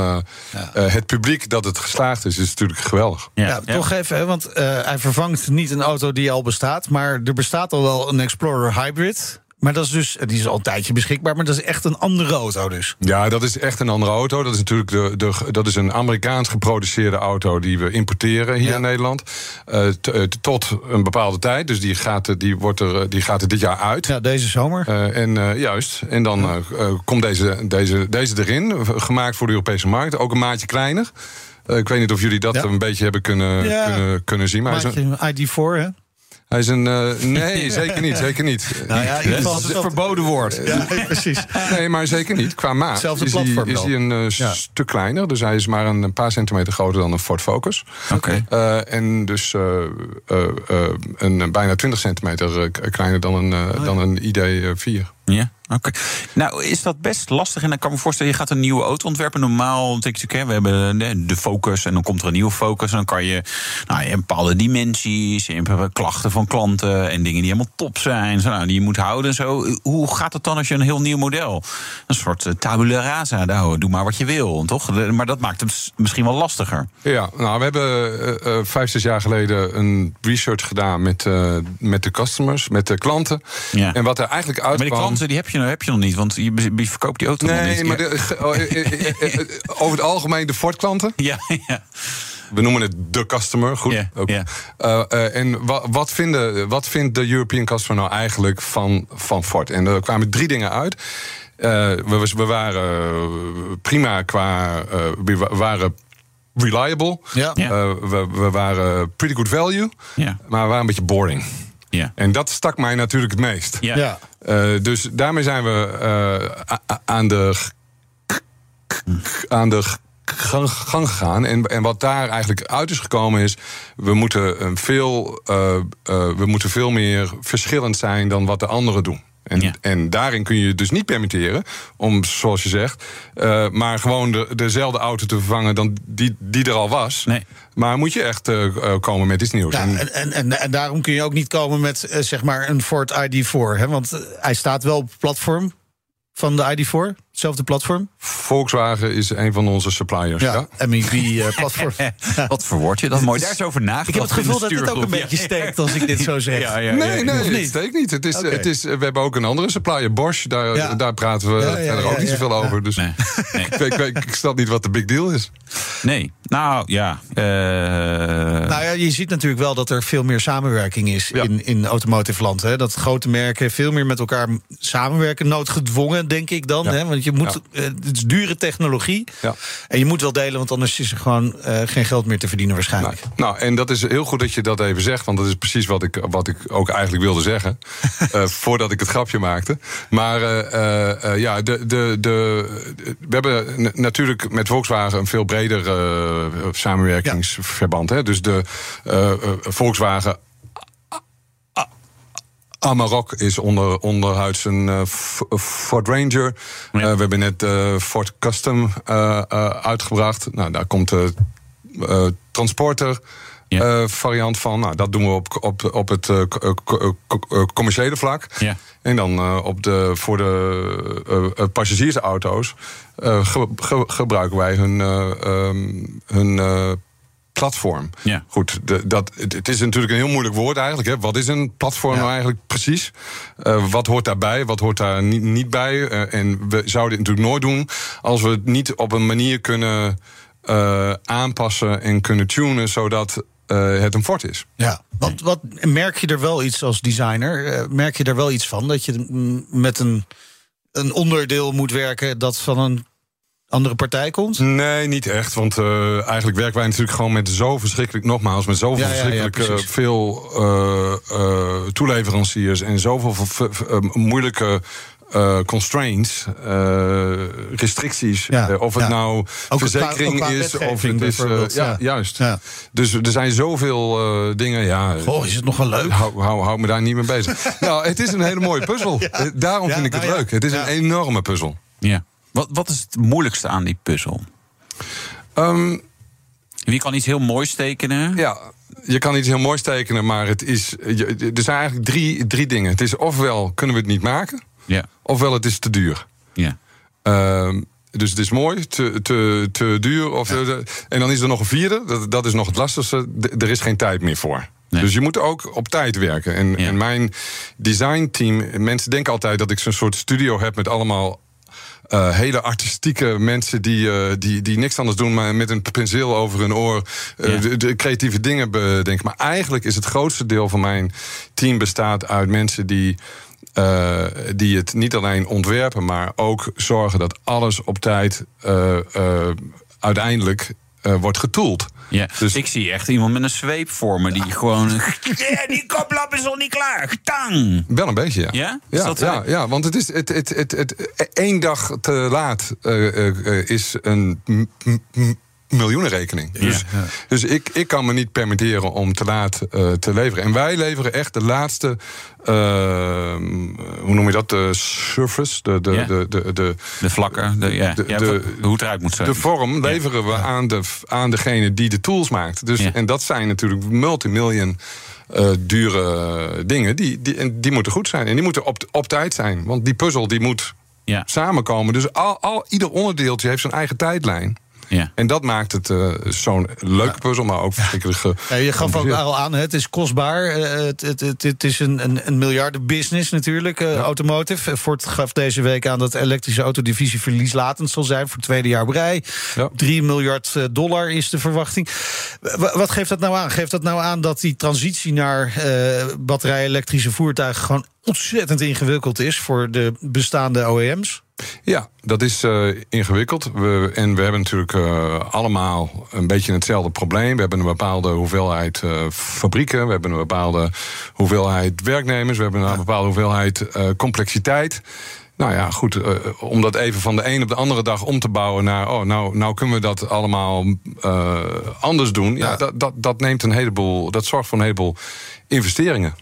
het publiek dat het geslaagd is, is natuurlijk geweldig. Ja, Ja, ja. toch even, hè, want eh, hij vervangt niet een auto die al bestaat. Maar er bestaat al wel een Explorer Hybrid. Maar dat is dus, die is al een tijdje beschikbaar, maar dat is echt een andere auto dus. Ja, dat is echt een andere auto. Dat is natuurlijk de, de, dat is een Amerikaans geproduceerde auto die we importeren hier Ja. in Nederland. Eh, t- eh, tot een bepaalde tijd. Dus die gaat, er- die wordt er, eh, die gaat er dit jaar uit. Ja, deze zomer. En juist, en dan komt deze, deze, deze erin, gemaakt voor de Europese markt. Ook een maatje kleiner. Ik weet niet of jullie dat Ja. een beetje hebben kunnen, Ja. kunnen, kunnen zien. Maar hij is een, Maatje ID4, hè? Hij is een eh, nee, zeker niet, zeker niet. Nou ja, in ieder geval Dat is het verboden woord. Ja, precies. Nee, maar zeker niet. Qua maat Hetzelfde is hij, is hij een eh, Ja. stuk kleiner. Dus hij is maar een paar centimeter groter dan een Ford Focus. Oké. Eh, en dus een, bijna 20 centimeter kleiner dan een, Oh, dan een ID4. Ja, oké. Nou, is dat best lastig. En dan kan ik me voorstellen, je gaat een nieuwe auto ontwerpen. Normaal, denk ik, hè, we hebben de- de Focus en dan komt er een nieuwe Focus. En dan kan je, nou, je bepaalde dimensies, je hebt klachten van klanten en dingen die helemaal top zijn, zo, nou, die je moet houden en zo. Hoe gaat het dan als je een heel nieuw model, een soort eh, tabula rasa, nou, doe maar wat je wil, toch? Maar dat maakt het misschien wel lastiger. Ja, nou, we hebben eh, eh, vijf, zes jaar geleden een research gedaan met, eh, met de customers, met de klanten. Ja. En wat er eigenlijk uitkwam... die klanten klanten die heb je, heb je nog niet, want je, je verkoopt die auto nog niet. Nee, maar de, oh, eh, eh, eh, over het algemeen de Ford-klanten. Ja, ja. We noemen het de customer, goed. Eh, eh, en wa- wat, vinden, wat vindt de European customer nou eigenlijk van, van Ford? En er kwamen drie dingen uit. Eh, we, we waren prima qua... eh, we wa- waren reliable. Eh, we, we waren pretty good value. Ja. Maar we waren een beetje boring. Ja. En dat stak mij natuurlijk het meest. Ja. Eh, dus daarmee zijn we eh, aan de, aan de gang, gegaan. En, en wat daar eigenlijk uit is gekomen is... we moeten, veel, eh, eh, we moeten veel meer verschillend zijn dan wat de anderen doen. En, Ja. en daarin kun je het dus niet permitteren, om, zoals je zegt... eh, maar gewoon de, dezelfde auto te vervangen dan die, die er al was. Nee. Maar moet je echt eh, eh, komen met iets nieuws. Ja, En- en, en, daarom kun je ook niet komen met zeg maar een Ford ID4. Hè? Want hij staat wel op het platform van de ID4. Hetzelfde platform. Volkswagen is een van onze suppliers. Ja. Ja, MEB-platform. Wat verwoord je dat mooi? Daar is over nagedacht. Ik heb het gevoel dat dit ook een beetje steekt als ik dit zo zeg. Ja, ja, ja. Nee, nee, het steekt niet. Het is, het is, we hebben ook een andere supplier, Bosch. Daar, Ja. daar praten we Ja, ja, verder ja, ook niet zoveel ja. over. Dus Nee, nee. ik, ik, ik snap niet wat de big deal is. nee. Nou ja. eh, Nou ja, je ziet natuurlijk wel dat er veel meer samenwerking is Ja. in, in automotive land. Hè? Dat grote merken veel meer met elkaar samenwerken. Noodgedwongen, denk ik dan. Ja. Hè? Want je moet, eh, het is dure technologie. Ja. En je moet wel delen, want anders is er gewoon eh, geen geld meer te verdienen waarschijnlijk. Nou, nou, en dat is heel goed dat je dat even zegt. Want dat is precies wat ik, wat ik ook eigenlijk wilde zeggen. eh, voordat ik het grapje maakte. Maar ja, de, de, de, we hebben natuurlijk met Volkswagen een veel breder samenwerkingsverband. Hè? Dus de Volkswagen Amarok is onder, onderhuids een eh, F- Ford Ranger. Ja. Eh, we hebben net de Ford Custom eh, eh, uitgebracht. Nou, daar komt de eh, Transporter Ja. eh, variant van. Nou, dat doen we op, op, op het eh, co- co- co- eh, commerciële vlak. Ja. En dan eh, op de, voor de eh, eh, passagiersauto's eh, ge- ge- gebruiken wij hun, eh, ehm, hun eh, platform. Ja. Goed, de, dat, het, het is natuurlijk een heel moeilijk woord eigenlijk. Hè. Wat is een platform Ja. nou eigenlijk precies? Eh, wat hoort daarbij, wat hoort daar niet, niet bij? Eh, en we zouden dit natuurlijk nooit doen als we het niet op een manier kunnen eh, aanpassen en kunnen tunen zodat eh, het een fort is. Ja. Wat, wat merk je er wel iets als designer? Eh, merk je er wel iets van dat je met een, een onderdeel moet werken dat van een andere partij komt? Nee, niet echt. Want eh, eigenlijk werken wij natuurlijk gewoon met zo verschrikkelijk, nogmaals, met zoveel Ja, ja, ja, verschrikkelijk eh, veel eh, eh, toeleveranciers en zoveel moeilijke. eh, constraints, eh, restricties. Ja, of het ja. nou Ook qua- verzekering ook qua is, of het is. ja, ja. juist. Ja. Dus er zijn zoveel eh, dingen. Ja, Goh, is het nog wel leuk? Hou, hou, hou me daar niet mee bezig. nou, het is een hele mooie puzzel. Daarom Ja, vind ik nou het ja. leuk. Het is Ja. een enorme puzzel. ja. Wat, wat is het moeilijkste aan die puzzel? Ehm, Wie kan iets heel moois tekenen? Ja, je kan iets heel moois tekenen, maar het is, je- er zijn eigenlijk drie, drie dingen. Het is ofwel kunnen we het niet maken, Ja. ofwel het is te duur. ja. Ehm, dus het is mooi, te, te, te duur. Of de- en dan is er nog een vierde, dat, dat is nog het lastigste. D- er is geen tijd meer voor. Nee. Dus je moet ook op tijd werken. En, Ja. en mijn designteam, mensen denken altijd dat ik zo'n soort studio heb met allemaal eh, hele artistieke mensen die, eh, die, die niks anders doen, maar met een penseel over hun oor eh, Ja. de, de creatieve dingen bedenken. Maar eigenlijk is het grootste deel van mijn team bestaat uit mensen die. die het niet alleen ontwerpen, maar ook zorgen dat alles op tijd uiteindelijk eh, wordt getoeld. Ja. Dus- ik zie echt iemand met een zweep voor me die gewoon. Ja, die koplap is nog niet klaar. Tang! Wel een beetje, ja. Ja? Is Ja, dat, ja, ja, want het is het, het, het, het, één dag te laat eh, eh, is een miljoenenrekening. Dus, dus ik, ik kan me niet permitteren om te laat eh, te leveren. En wij leveren echt de laatste, eh, hoe noem je dat, de surface, de, de, Ja. de, de, de, De vlakken, de, ja, De- ja, de- hoe het eruit moet zijn. de vorm leveren we aan, de, aan degene die de tools maakt. Dus, Ja. En dat zijn natuurlijk multimillion eh, dure dingen. Die, die, en die moeten goed zijn. En die moeten op, op tijd zijn. Want die puzzel die moet ja. samenkomen. Dus al, al, ieder onderdeeltje heeft zijn eigen tijdlijn. Ja. En dat maakt het eh, zo'n leuke puzzel, maar ook verschrikkelijk. Ja, je gaf ook al aan, hè, het is kostbaar. eh, Het, het, het, het is een, een, een miljardenbusiness natuurlijk, eh, automotive. Ford gaf deze week aan dat de elektrische autodivisie verlieslatend zal zijn... voor het tweede jaar. Ja. 3 miljard eh, dollar is de verwachting. Wa- Wat geeft dat nou aan? Geeft dat nou aan dat die transitie naar eh batterij-elektrische voertuigen... gewoon ontzettend ingewikkeld is voor de bestaande OEM's? Ja, dat is eh, ingewikkeld. We, en we hebben natuurlijk eh, allemaal een beetje hetzelfde probleem. We hebben een bepaalde hoeveelheid eh, fabrieken. We hebben een bepaalde hoeveelheid werknemers. We hebben een bepaalde hoeveelheid complexiteit. Nou ja, goed, om dat even van de een op de andere dag om te bouwen naar... oh, nou, nou kunnen we dat allemaal anders doen. Ja, Dat, dat, dat neemt een heleboel... dat zorgt voor een heleboel investeringen.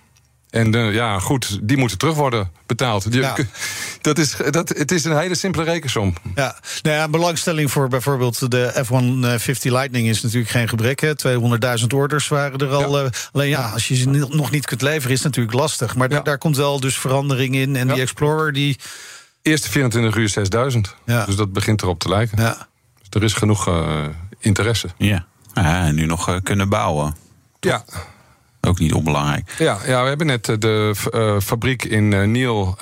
En eh, ja, goed, die moeten terug worden betaald. Je- Ja. dat is, dat, het is een hele simpele rekensom. Ja, nou ja, belangstelling voor bijvoorbeeld de F-150 Lightning is natuurlijk geen gebrek. hè. 200.000 orders waren er al. Ja. eh, alleen ja, als je ze nog niet kunt leveren, is het natuurlijk lastig. Maar Ja. daar komt wel dus verandering in. En Ja. die Explorer, die. Eerste 24 uur 6000. Ja. Dus dat begint erop te lijken. Ja, Dus er is genoeg eh, interesse. Ja. Ja, en nu nog eh, kunnen bouwen. Ja. Ook niet onbelangrijk. Ja, ja, we hebben net eh, de eh, fabriek in eh, Niel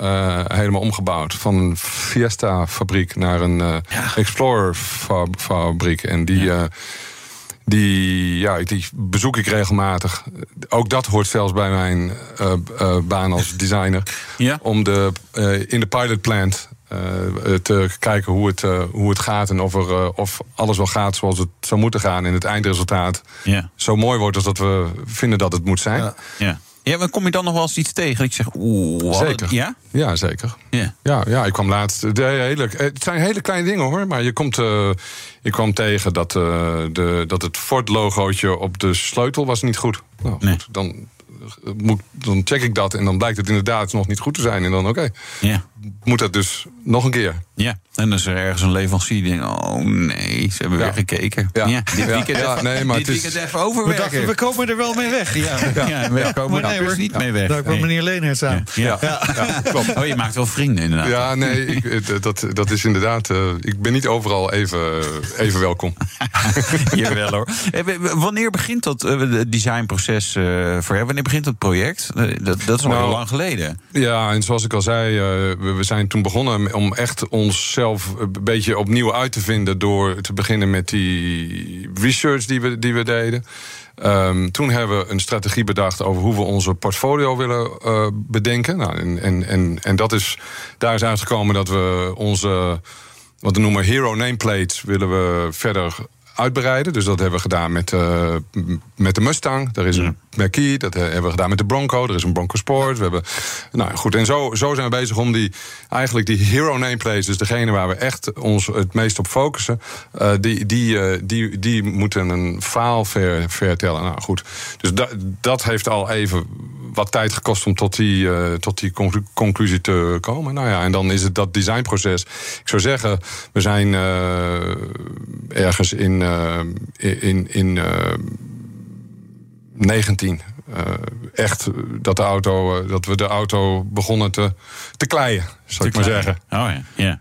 helemaal omgebouwd. Van een Fiesta-fabriek naar een Explorer-fabriek. En die, die, ja, die bezoek ik regelmatig. Ook dat hoort zelfs bij mijn baan als designer. Ja. Om de, in de pilot plant te kijken hoe het, eh, hoe het gaat. En of, er, eh, of alles wel gaat zoals het zou moeten gaan. En het eindresultaat Ja. zo mooi wordt als dat we vinden dat het moet zijn. Ja. Ja. Ja, maar kom je dan nog wel eens iets tegen? Ik zeg, oeh, Zeker. Ja? Ja, zeker. Ja. Ja, ja, ik kwam laatst. De hele, het zijn hele kleine dingen hoor. Maar je komt. eh, ik kwam tegen dat, eh, de, dat het Ford-logootje op de sleutel was niet goed. Nou, Nee. goed dan, eh, moet, dan check ik dat en dan blijkt het inderdaad nog niet goed te zijn. En dan, oké, Ja. moet dat dus nog een keer. Ja, en dan is er ergens een leverancier die denkt... oh nee, ze hebben Ja. weer gekeken. Ja. dit Ja. weekend, Ja, even, nee, maar dit het is- weekend even we overwerken. dachten, we komen er wel mee weg. Ja, ja, ja, we komen Maar er nee, dus hoor. niet mee weg. Daar kwam Nee. meneer Leenhertz aan. Ja. Ja, ja, klopt. Oh, je maakt wel vrienden inderdaad. Ja, nee, ik, eh, dat, dat is inderdaad. eh, ik ben niet overal even, even welkom. Jawel hoor. Eh, Wanneer begint dat eh, het designproces eh, voor jou? Wanneer begint dat project? Eh, Dat, dat is al Nou, lang geleden. Ja, en zoals ik al zei, eh, we, we zijn toen begonnen om echt onszelf een beetje opnieuw uit te vinden. door te beginnen met die research die we, die we deden. Ehm, toen hebben we een strategie bedacht over hoe we onze portfolio willen eh, bedenken. Nou, en, en, en, en dat is, daar is uitgekomen dat we onze, wat we noemen hero nameplates, willen we verder uitbreiden. Dus dat hebben we gedaan met, eh, met de Mustang. Er is een Marquis, dat hebben we gedaan met de Bronco. Er is een Bronco Sport. We hebben, nou goed, en zo, zo zijn we bezig om die, eigenlijk die hero nameplates, dus degene waar we echt ons het meest op focussen, eh, die, die, eh, die, die moeten een faal ver, vertellen. Nou goed, dus da, dat heeft al even wat tijd gekost om tot die, eh, tot die conclu- conclusie te komen. Nou ja, en dan is het dat designproces. Ik zou zeggen, we zijn eh, ergens in, eh, in, in eh, 19. eh, echt dat, de auto, dat we de auto begonnen te, te kleien, zou ik maar zeggen. Oh ja, ja.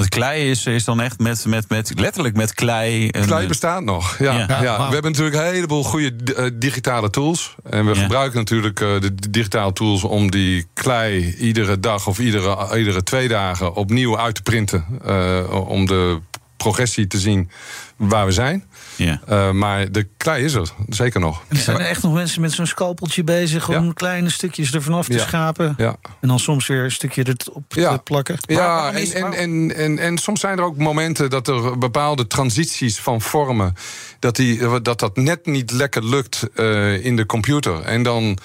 Want klei is, is dan echt met, met, met, letterlijk met klei. En, Klei bestaat nog. Ja, Ja. ja, Ja, wauw. We hebben natuurlijk een heleboel goede eh, digitale tools. En we Ja. gebruiken natuurlijk eh, de digitale tools om die klei iedere dag of iedere, iedere twee dagen opnieuw uit te printen. eh, om de progressie te zien waar we zijn. Ja. Eh, maar de klei is er, zeker nog. En er zijn er echt nog mensen met zo'n scalpeltje bezig om Ja. kleine stukjes ervan af te Ja. schapen. Ja. En dan soms weer een stukje erop Ja. te plakken. Ja, en, en, en, en soms zijn er ook momenten dat er bepaalde transities van vormen, dat die, dat, dat net niet lekker lukt eh, in de computer. En dan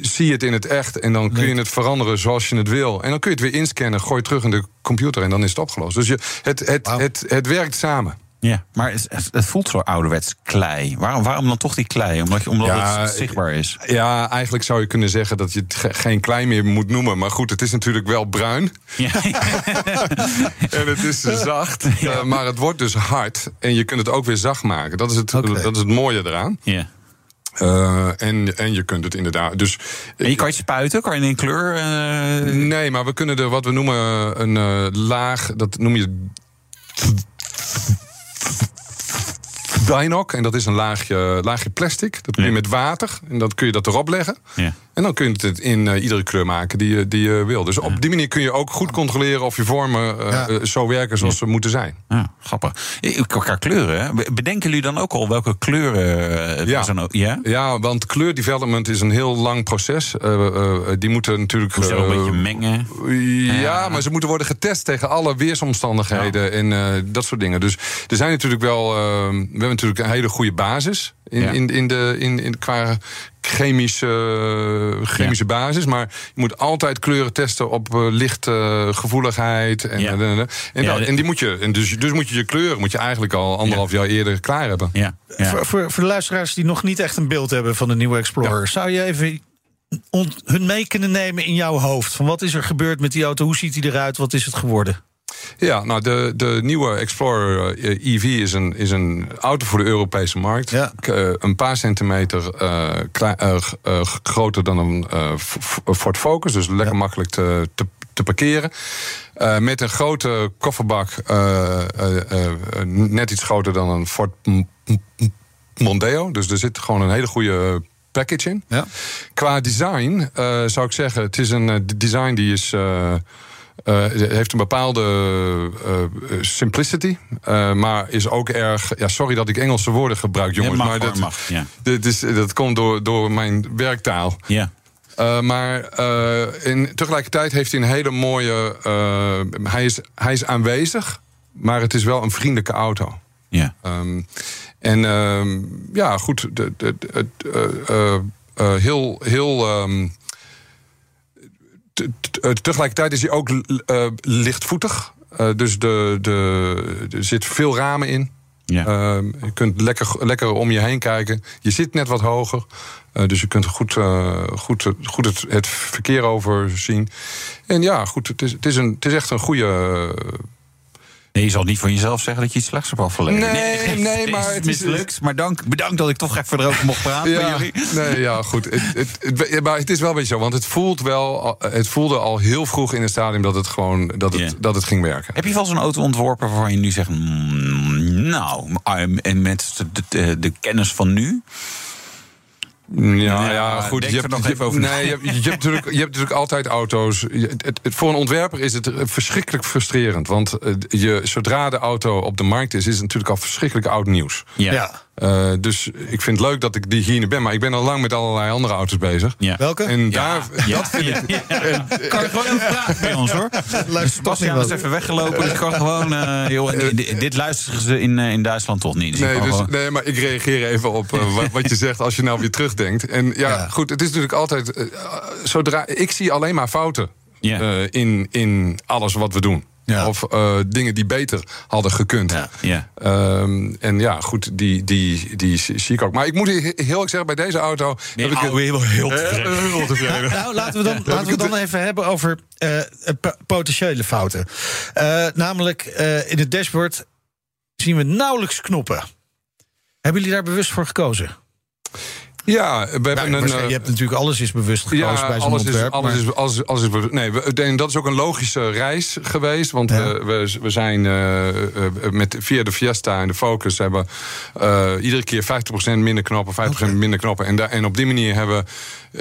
zie je het in het echt en dan kun je het veranderen zoals je het wil. En dan kun je het weer inscannen, gooi het terug in de computer en dan is het opgelost. Dus je, het, het, het, het werkt samen. Ja, maar het, voelt zo ouderwets klei. Waarom, waarom dan toch die klei? Omdat, je, omdat Ja, het zichtbaar is. Ja, eigenlijk zou je kunnen zeggen dat je het ge- geen klei meer moet noemen. Maar goed, het is natuurlijk wel bruin. Ja. En het is zacht, eh, maar het wordt dus hard. En je kunt het ook weer zacht maken. Dat is het, dat is het mooie eraan. ja. Eh, en, en je kunt het inderdaad. Dus, En je kan het spuiten, kan je in kleur. eh, nee, maar we kunnen er wat we noemen een eh, laag. Dat noem je Dynoc. En dat is een laagje, laagje plastic. Dat kun je met water. En dan kun je dat erop leggen. Ja. En dan kun je het in eh, iedere kleur maken die je, die je wil. Dus op die manier kun je ook goed controleren of je vormen eh, Ja. eh, zo werken zoals ze moeten zijn. Ja, grappig. Qua kleuren, hè? bedenken jullie dan ook al welke kleuren Ja. ja? Ja, want kleurdevelopment is een heel lang proces. Eh, eh, die moeten natuurlijk. Moest je ook een beetje mengen? Ja, maar ze moeten worden getest tegen alle weersomstandigheden en eh, dat soort dingen. Dus er zijn natuurlijk wel. we hebben natuurlijk een hele goede basis in, Ja. in, in de, in, in, qua chemische, eh, chemische basis. Maar je moet altijd kleuren testen op eh, lichtgevoeligheid. en, Ja. en, en, en, dat- en die moet je, en dus, dus moet je je kleuren moet je eigenlijk al anderhalf jaar eerder klaar hebben. Ja. ja. Voor, voor, voor de luisteraars die nog niet echt een beeld hebben van de nieuwe Explorer, zou je even on- hun mee kunnen nemen in jouw hoofd? Van wat is er gebeurd met die auto? Hoe ziet hij eruit? Wat is het geworden? Ja, nou, de, de nieuwe Explorer eh, EV is een, is een auto voor de Europese markt. Ja. Eh, een paar centimeter eh, groter dan een Ford Focus. Dus lekker makkelijk te, te, te parkeren. Met een grote kofferbak, net iets groter dan een Ford Mondeo. Dus er zit gewoon een hele goede package in. Ja. Qua design zou ik zeggen, het is een design die is. Eh, eh, heeft een bepaalde eh, simplicity, eh, maar is ook erg. Ja, sorry dat ik Engelse woorden gebruik, jongens, mag maar dat, mag, ja. dit is, dat komt door, door mijn werktaal. Ja. Maar in, tegelijkertijd heeft hij een hele mooie. hij, is, hij is aanwezig, maar het is wel een vriendelijke auto. Ja. Ehm, en ehm, ja, goed. De, de, de- het, heel. heel ehm, eh, tegelijkertijd is hij ook eh, lichtvoetig. Eh, dus de, de, er zit veel ramen in. Ja. Ehm, je kunt lekker, lekker om je heen kijken. Je zit net wat hoger. Eh, dus je kunt goed, eh, goed, goed het, het verkeer overzien. En ja, goed, het is, het is, een, het is echt een goede. Nee, je zal niet van jezelf zeggen dat je iets slechts hebt afgeleverd. Nee, nee, maar het is is- mislukt. Maar dank, bedankt dat ik toch even erover mocht praten met Ja, jullie. nee, ja, goed. Het, het, het- maar het is wel een beetje zo, want het voelt wel. Het voelde al heel vroeg in het stadium dat het gewoon dat het, dat het ging werken. Heb je wel zo'n auto ontworpen waarvan je nu zegt... mm, nou, ah, en met de, de, de kennis van nu... Ja, Ja, goed. denk Je er hebt, nog je, even over na. nee, je, hebt, je, hebt natuurlijk, je hebt natuurlijk altijd auto's. Je- Het, het- voor een ontwerper is het verschrikkelijk frustrerend. Want eh, je, zodra de auto op de markt is, is het natuurlijk al verschrikkelijk oud nieuws. Ja. Ja. Eh, dus ik vind het leuk dat ik die hier nu ben. Maar ik ben al lang met allerlei andere auto's bezig. Ja. Welke? En Ja, daar, ja, ja, ja. Kan je gewoon even praten bij ons hoor. Dus Bastiaan is even weggelopen. Dus kan gewoon. eh, joh, dit, dit luisteren ze in, eh, in Duitsland toch niet. Dus Nee, kan dus, gewoon- nee, maar ik reageer even op wat, wat je zegt als je nou weer terugdenkt. En ja, Ja. goed, het is natuurlijk altijd. zodra ik zie alleen maar fouten eh, in, in alles wat we doen. Ja. Of eh, dingen die beter hadden gekund. Ja, ja. Ehm, en ja, goed, die, die, die zie ik ook. Maar ik moet heel eerlijk zeggen, bij deze auto. Nee, heb ik oh, heel, heel Eh, tevreden. heel tevreden. Nou, laten we dan, laten we dan even hebben over eh, eh, po- potentiële fouten. Eh, namelijk, eh, in het dashboard zien we nauwelijks knoppen. Hebben jullie daar bewust voor gekozen? Ja, we hebben Nou, een. waarschijnlijk- eh, je hebt natuurlijk alles is bewust gekozen bij zo'n alles ontwerp. Is, alles maar- is, alles, alles is, bewust. nee, we, dat is ook een logische reis geweest. Want Ja. we, we, we zijn eh, eh, met, via de Fiesta en de Focus hebben eh, iedere keer 50% minder knoppen, 50% minder knoppen. En, da- en op die manier hebben, eh,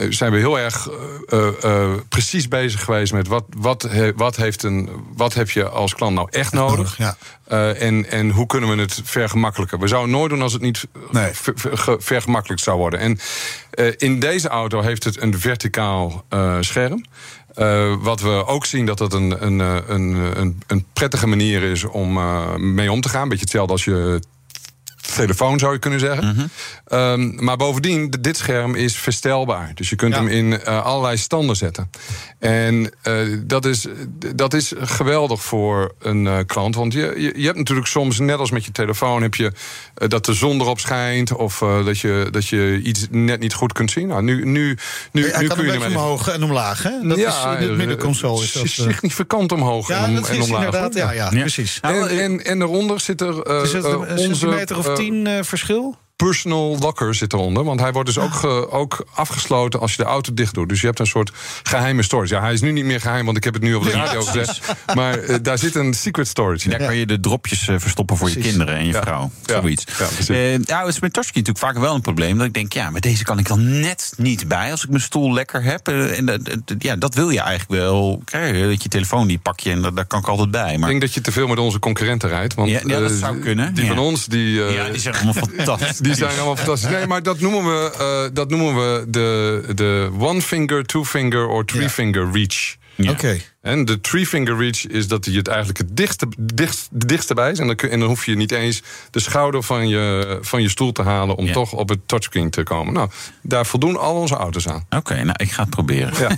zijn we heel erg eh, eh, eh, precies bezig geweest met wat, wat, wat, heeft een, wat heb je als klant nou echt nodig. ja. Eh, en, en hoe kunnen we het vergemakkelijken? We zouden het nooit doen als het niet Nee. ver- ver- ge- vergemakkelijkt zou worden. En eh, in deze auto heeft het een verticaal eh, scherm. Eh, wat we ook zien dat het een, een, eh, een, een, een prettige manier is om eh, mee om te gaan. Beetje hetzelfde als je telefoon zou je kunnen zeggen. Mhm. Ehm, maar bovendien, dit scherm is verstelbaar. Dus je kunt hem in eh, allerlei standen zetten. En eh, dat, is, dat is geweldig voor een eh, klant. Want je, je, hebt natuurlijk soms, net als met je telefoon, heb je dat de zon erop schijnt. Of dat, je, dat je iets net niet goed kunt zien. Nou, nu, nu, nu, nu kun je hem omhoog en omlaag. Hè? Dat ja, is in het middenconsole. Is dat, significant omhoog en, om, dat is omlaag. Inderdaad, ja, ja, precies. Nou, en, en, en daaronder zit er. Een onze, centimeter of 10 zien eh, verschil? Personal locker zit eronder. Want hij wordt dus ook, ge- ook afgesloten als je de auto dicht doet. Dus je hebt een soort geheime storage. Ja, hij is nu niet meer geheim, want ik heb het nu op de radio gezegd. Maar eh, daar zit een secret storage in. Daar kan je de dropjes eh, verstoppen voor je kinderen en je Ja. vrouw. Ja. Zoiets. Ja. Eh, nou, het is met touchscreen natuurlijk vaak wel een probleem. Dat ik denk, ja, met deze kan ik dan net niet bij als ik mijn stoel lekker heb. En ja, dat wil je eigenlijk wel krijgen. Dat je telefoon die pak je en dat- daar kan ik altijd bij. Ik Maar denk dat je te veel met onze concurrenten rijdt. Want Ja, ja, dat zou kunnen, Die ja. van ons, die, eh, ja, die zijn allemaal fantastisch. Die zijn allemaal fantastisch. Nee, maar dat noemen we, eh, dat noemen we de, de one finger, two finger or three finger reach. Ja. Oké. En de three finger reach is dat hij het eigenlijk het dichtste, dichtste bij is. En dan, kun- en dan hoef je niet eens de schouder van je, van je stoel te halen om Ja. toch op het touchscreen te komen. Nou, daar voldoen al onze auto's aan. Oké, nou, ik ga het proberen. Ja.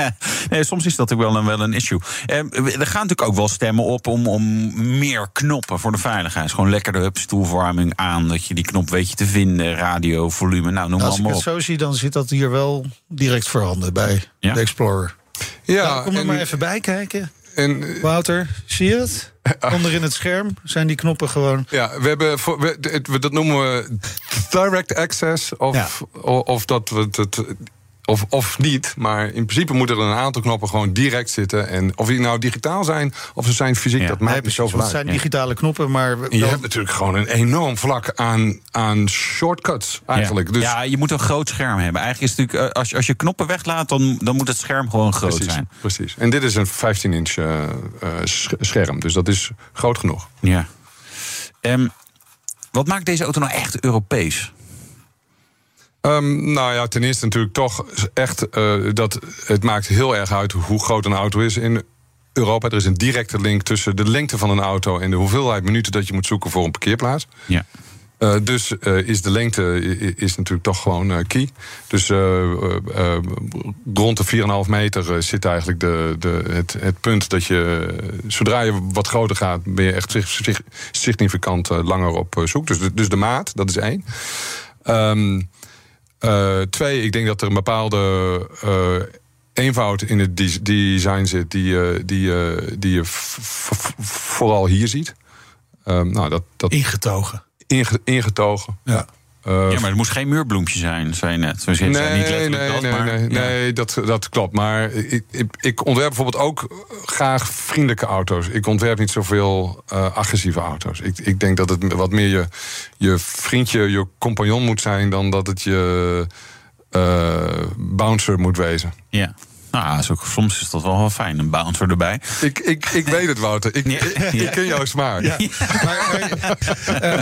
nee, soms is dat ook wel een, wel een issue. Eh, er gaan natuurlijk ook wel stemmen op om, om meer knoppen voor de veiligheid. Gewoon lekker de stoelverwarming aan. Dat je die knop weet je te vinden. Radio, volume, nou noem maar Als ik het op. zo zie, dan zit dat hier wel direct voorhanden bij Ja. de Explorer. Ja, Nou, kom er en- maar even bij kijken. En, eh, Wouter, zie je het? Onder in het scherm zijn die knoppen gewoon. Ja, we hebben voor, we, dat noemen we direct access. Of, Ja. of dat we het. Of, of niet, maar in principe moeten er een aantal knoppen gewoon direct zitten. En of die nou digitaal zijn of ze zijn fysiek, Ja. dat maakt niet zoveel want het uit. zijn digitale knoppen, maar Je hebt natuurlijk gewoon een enorm vlak aan, aan shortcuts eigenlijk. Ja. Dus ja, je moet een groot scherm hebben. Eigenlijk is het natuurlijk, eh, als je, als je knoppen weglaat, dan, dan moet het scherm gewoon groot precies, zijn. precies. En dit is een 15-inch eh, eh, sch- scherm, dus dat is groot genoeg. Ja. Ehm, wat maakt deze auto nou echt Europees? Ehm, nou ja, ten eerste natuurlijk toch echt eh, dat het maakt heel erg uit hoe groot een auto is in Europa. Er is een directe link tussen de lengte van een auto en de hoeveelheid minuten dat je moet zoeken voor een parkeerplaats. Ja. Eh, dus eh, is de lengte is natuurlijk toch gewoon key. Dus rond de 4,5 meter zit eigenlijk de, de, het, het punt dat je, zodra je wat groter gaat, ben je echt sig- sig- significant langer op zoek. Dus de, dus de maat, dat is één. Ehm, eh, twee, ik denk dat er een bepaalde eh, eenvoud in het des- design zit, die, eh, die, die je vooral hier ziet. Ehm, nou, dat, dat ingetogen. inge- ingetogen. Ja. Eh, ja, maar het moest geen muurbloempje zijn, zei je net. Zo zei je Nee, niet nee, letterlijk nee, dat, maar, nee, ja. nee dat, dat klopt. Maar ik, ik, ik ontwerp bijvoorbeeld ook graag vriendelijke auto's. Ik ontwerp niet zoveel eh, agressieve auto's. Ik, ik denk dat het wat meer je, je vriendje, je compagnon moet zijn... dan dat het je eh, bouncer moet wezen. Ja. Nou, is ook, soms is dat wel wel fijn, een bouncer erbij. Ik, ik, ik weet het, Wouter. Ik, ik, ik ken jouw smaak. Ja. Maar, maar, eh,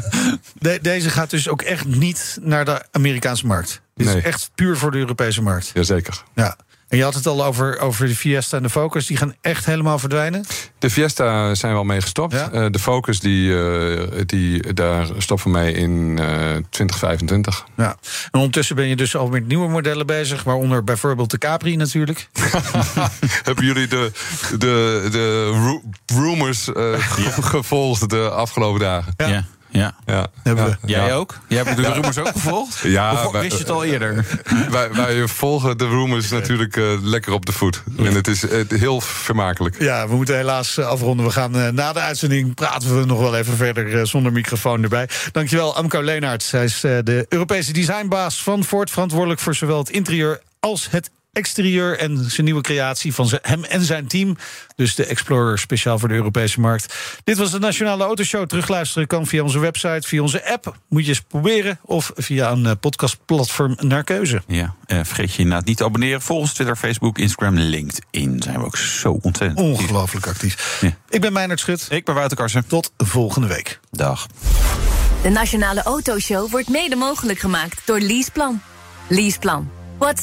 de- deze gaat dus ook echt niet naar de Amerikaanse markt. Dit Nee. is echt puur voor de Europese markt. Jazeker. Ja. En je had het al over, over de Fiesta en de Focus. Die gaan echt helemaal verdwijnen. De Fiesta zijn we al mee gestopt. Ja? Eh, de Focus, die, eh, die, daar stoppen we mee in eh 2025. Ja. En ondertussen ben je dus al met nieuwe modellen bezig. Waaronder bijvoorbeeld de Capri natuurlijk. Hebben jullie de, de, de ru- rumors eh, ge- gevolgd de afgelopen dagen? Ja. ja. Ja. Ja. Hebben Ja. we. Jij Ja. ook? Jij hebt de rumors ook gevolgd? Ja, of wij- wist je het al eerder? Wij, wij volgen de rumors natuurlijk eh, lekker op de voet. En het is eh, heel vermakelijk. Ja, we moeten helaas eh, afronden. We gaan eh, na de uitzending praten we nog wel even verder eh, zonder microfoon erbij. Dankjewel, Amco Leenaerts. Hij is eh, de Europese designbaas van Ford. Verantwoordelijk voor zowel het interieur als het exterieur. En zijn nieuwe creatie van hem en zijn team. Dus de Explorer speciaal voor de Europese markt. Dit was de Nationale Autoshow. Terugluisteren kan via onze website, via onze app. Moet je eens proberen. Of via een eh, podcastplatform naar keuze. Ja, eh, vergeet je inderdaad niet te abonneren. Volg ons Twitter, Facebook, Instagram, LinkedIn. Zijn we ook zo ontzettend. Ongelooflijk actief. Ja. Ik ben Meijnerd Schut. Ik ben Wouter Karsen. Tot volgende week. Dag. De Nationale Autoshow wordt mede mogelijk gemaakt door Leaseplan. Leaseplan. What's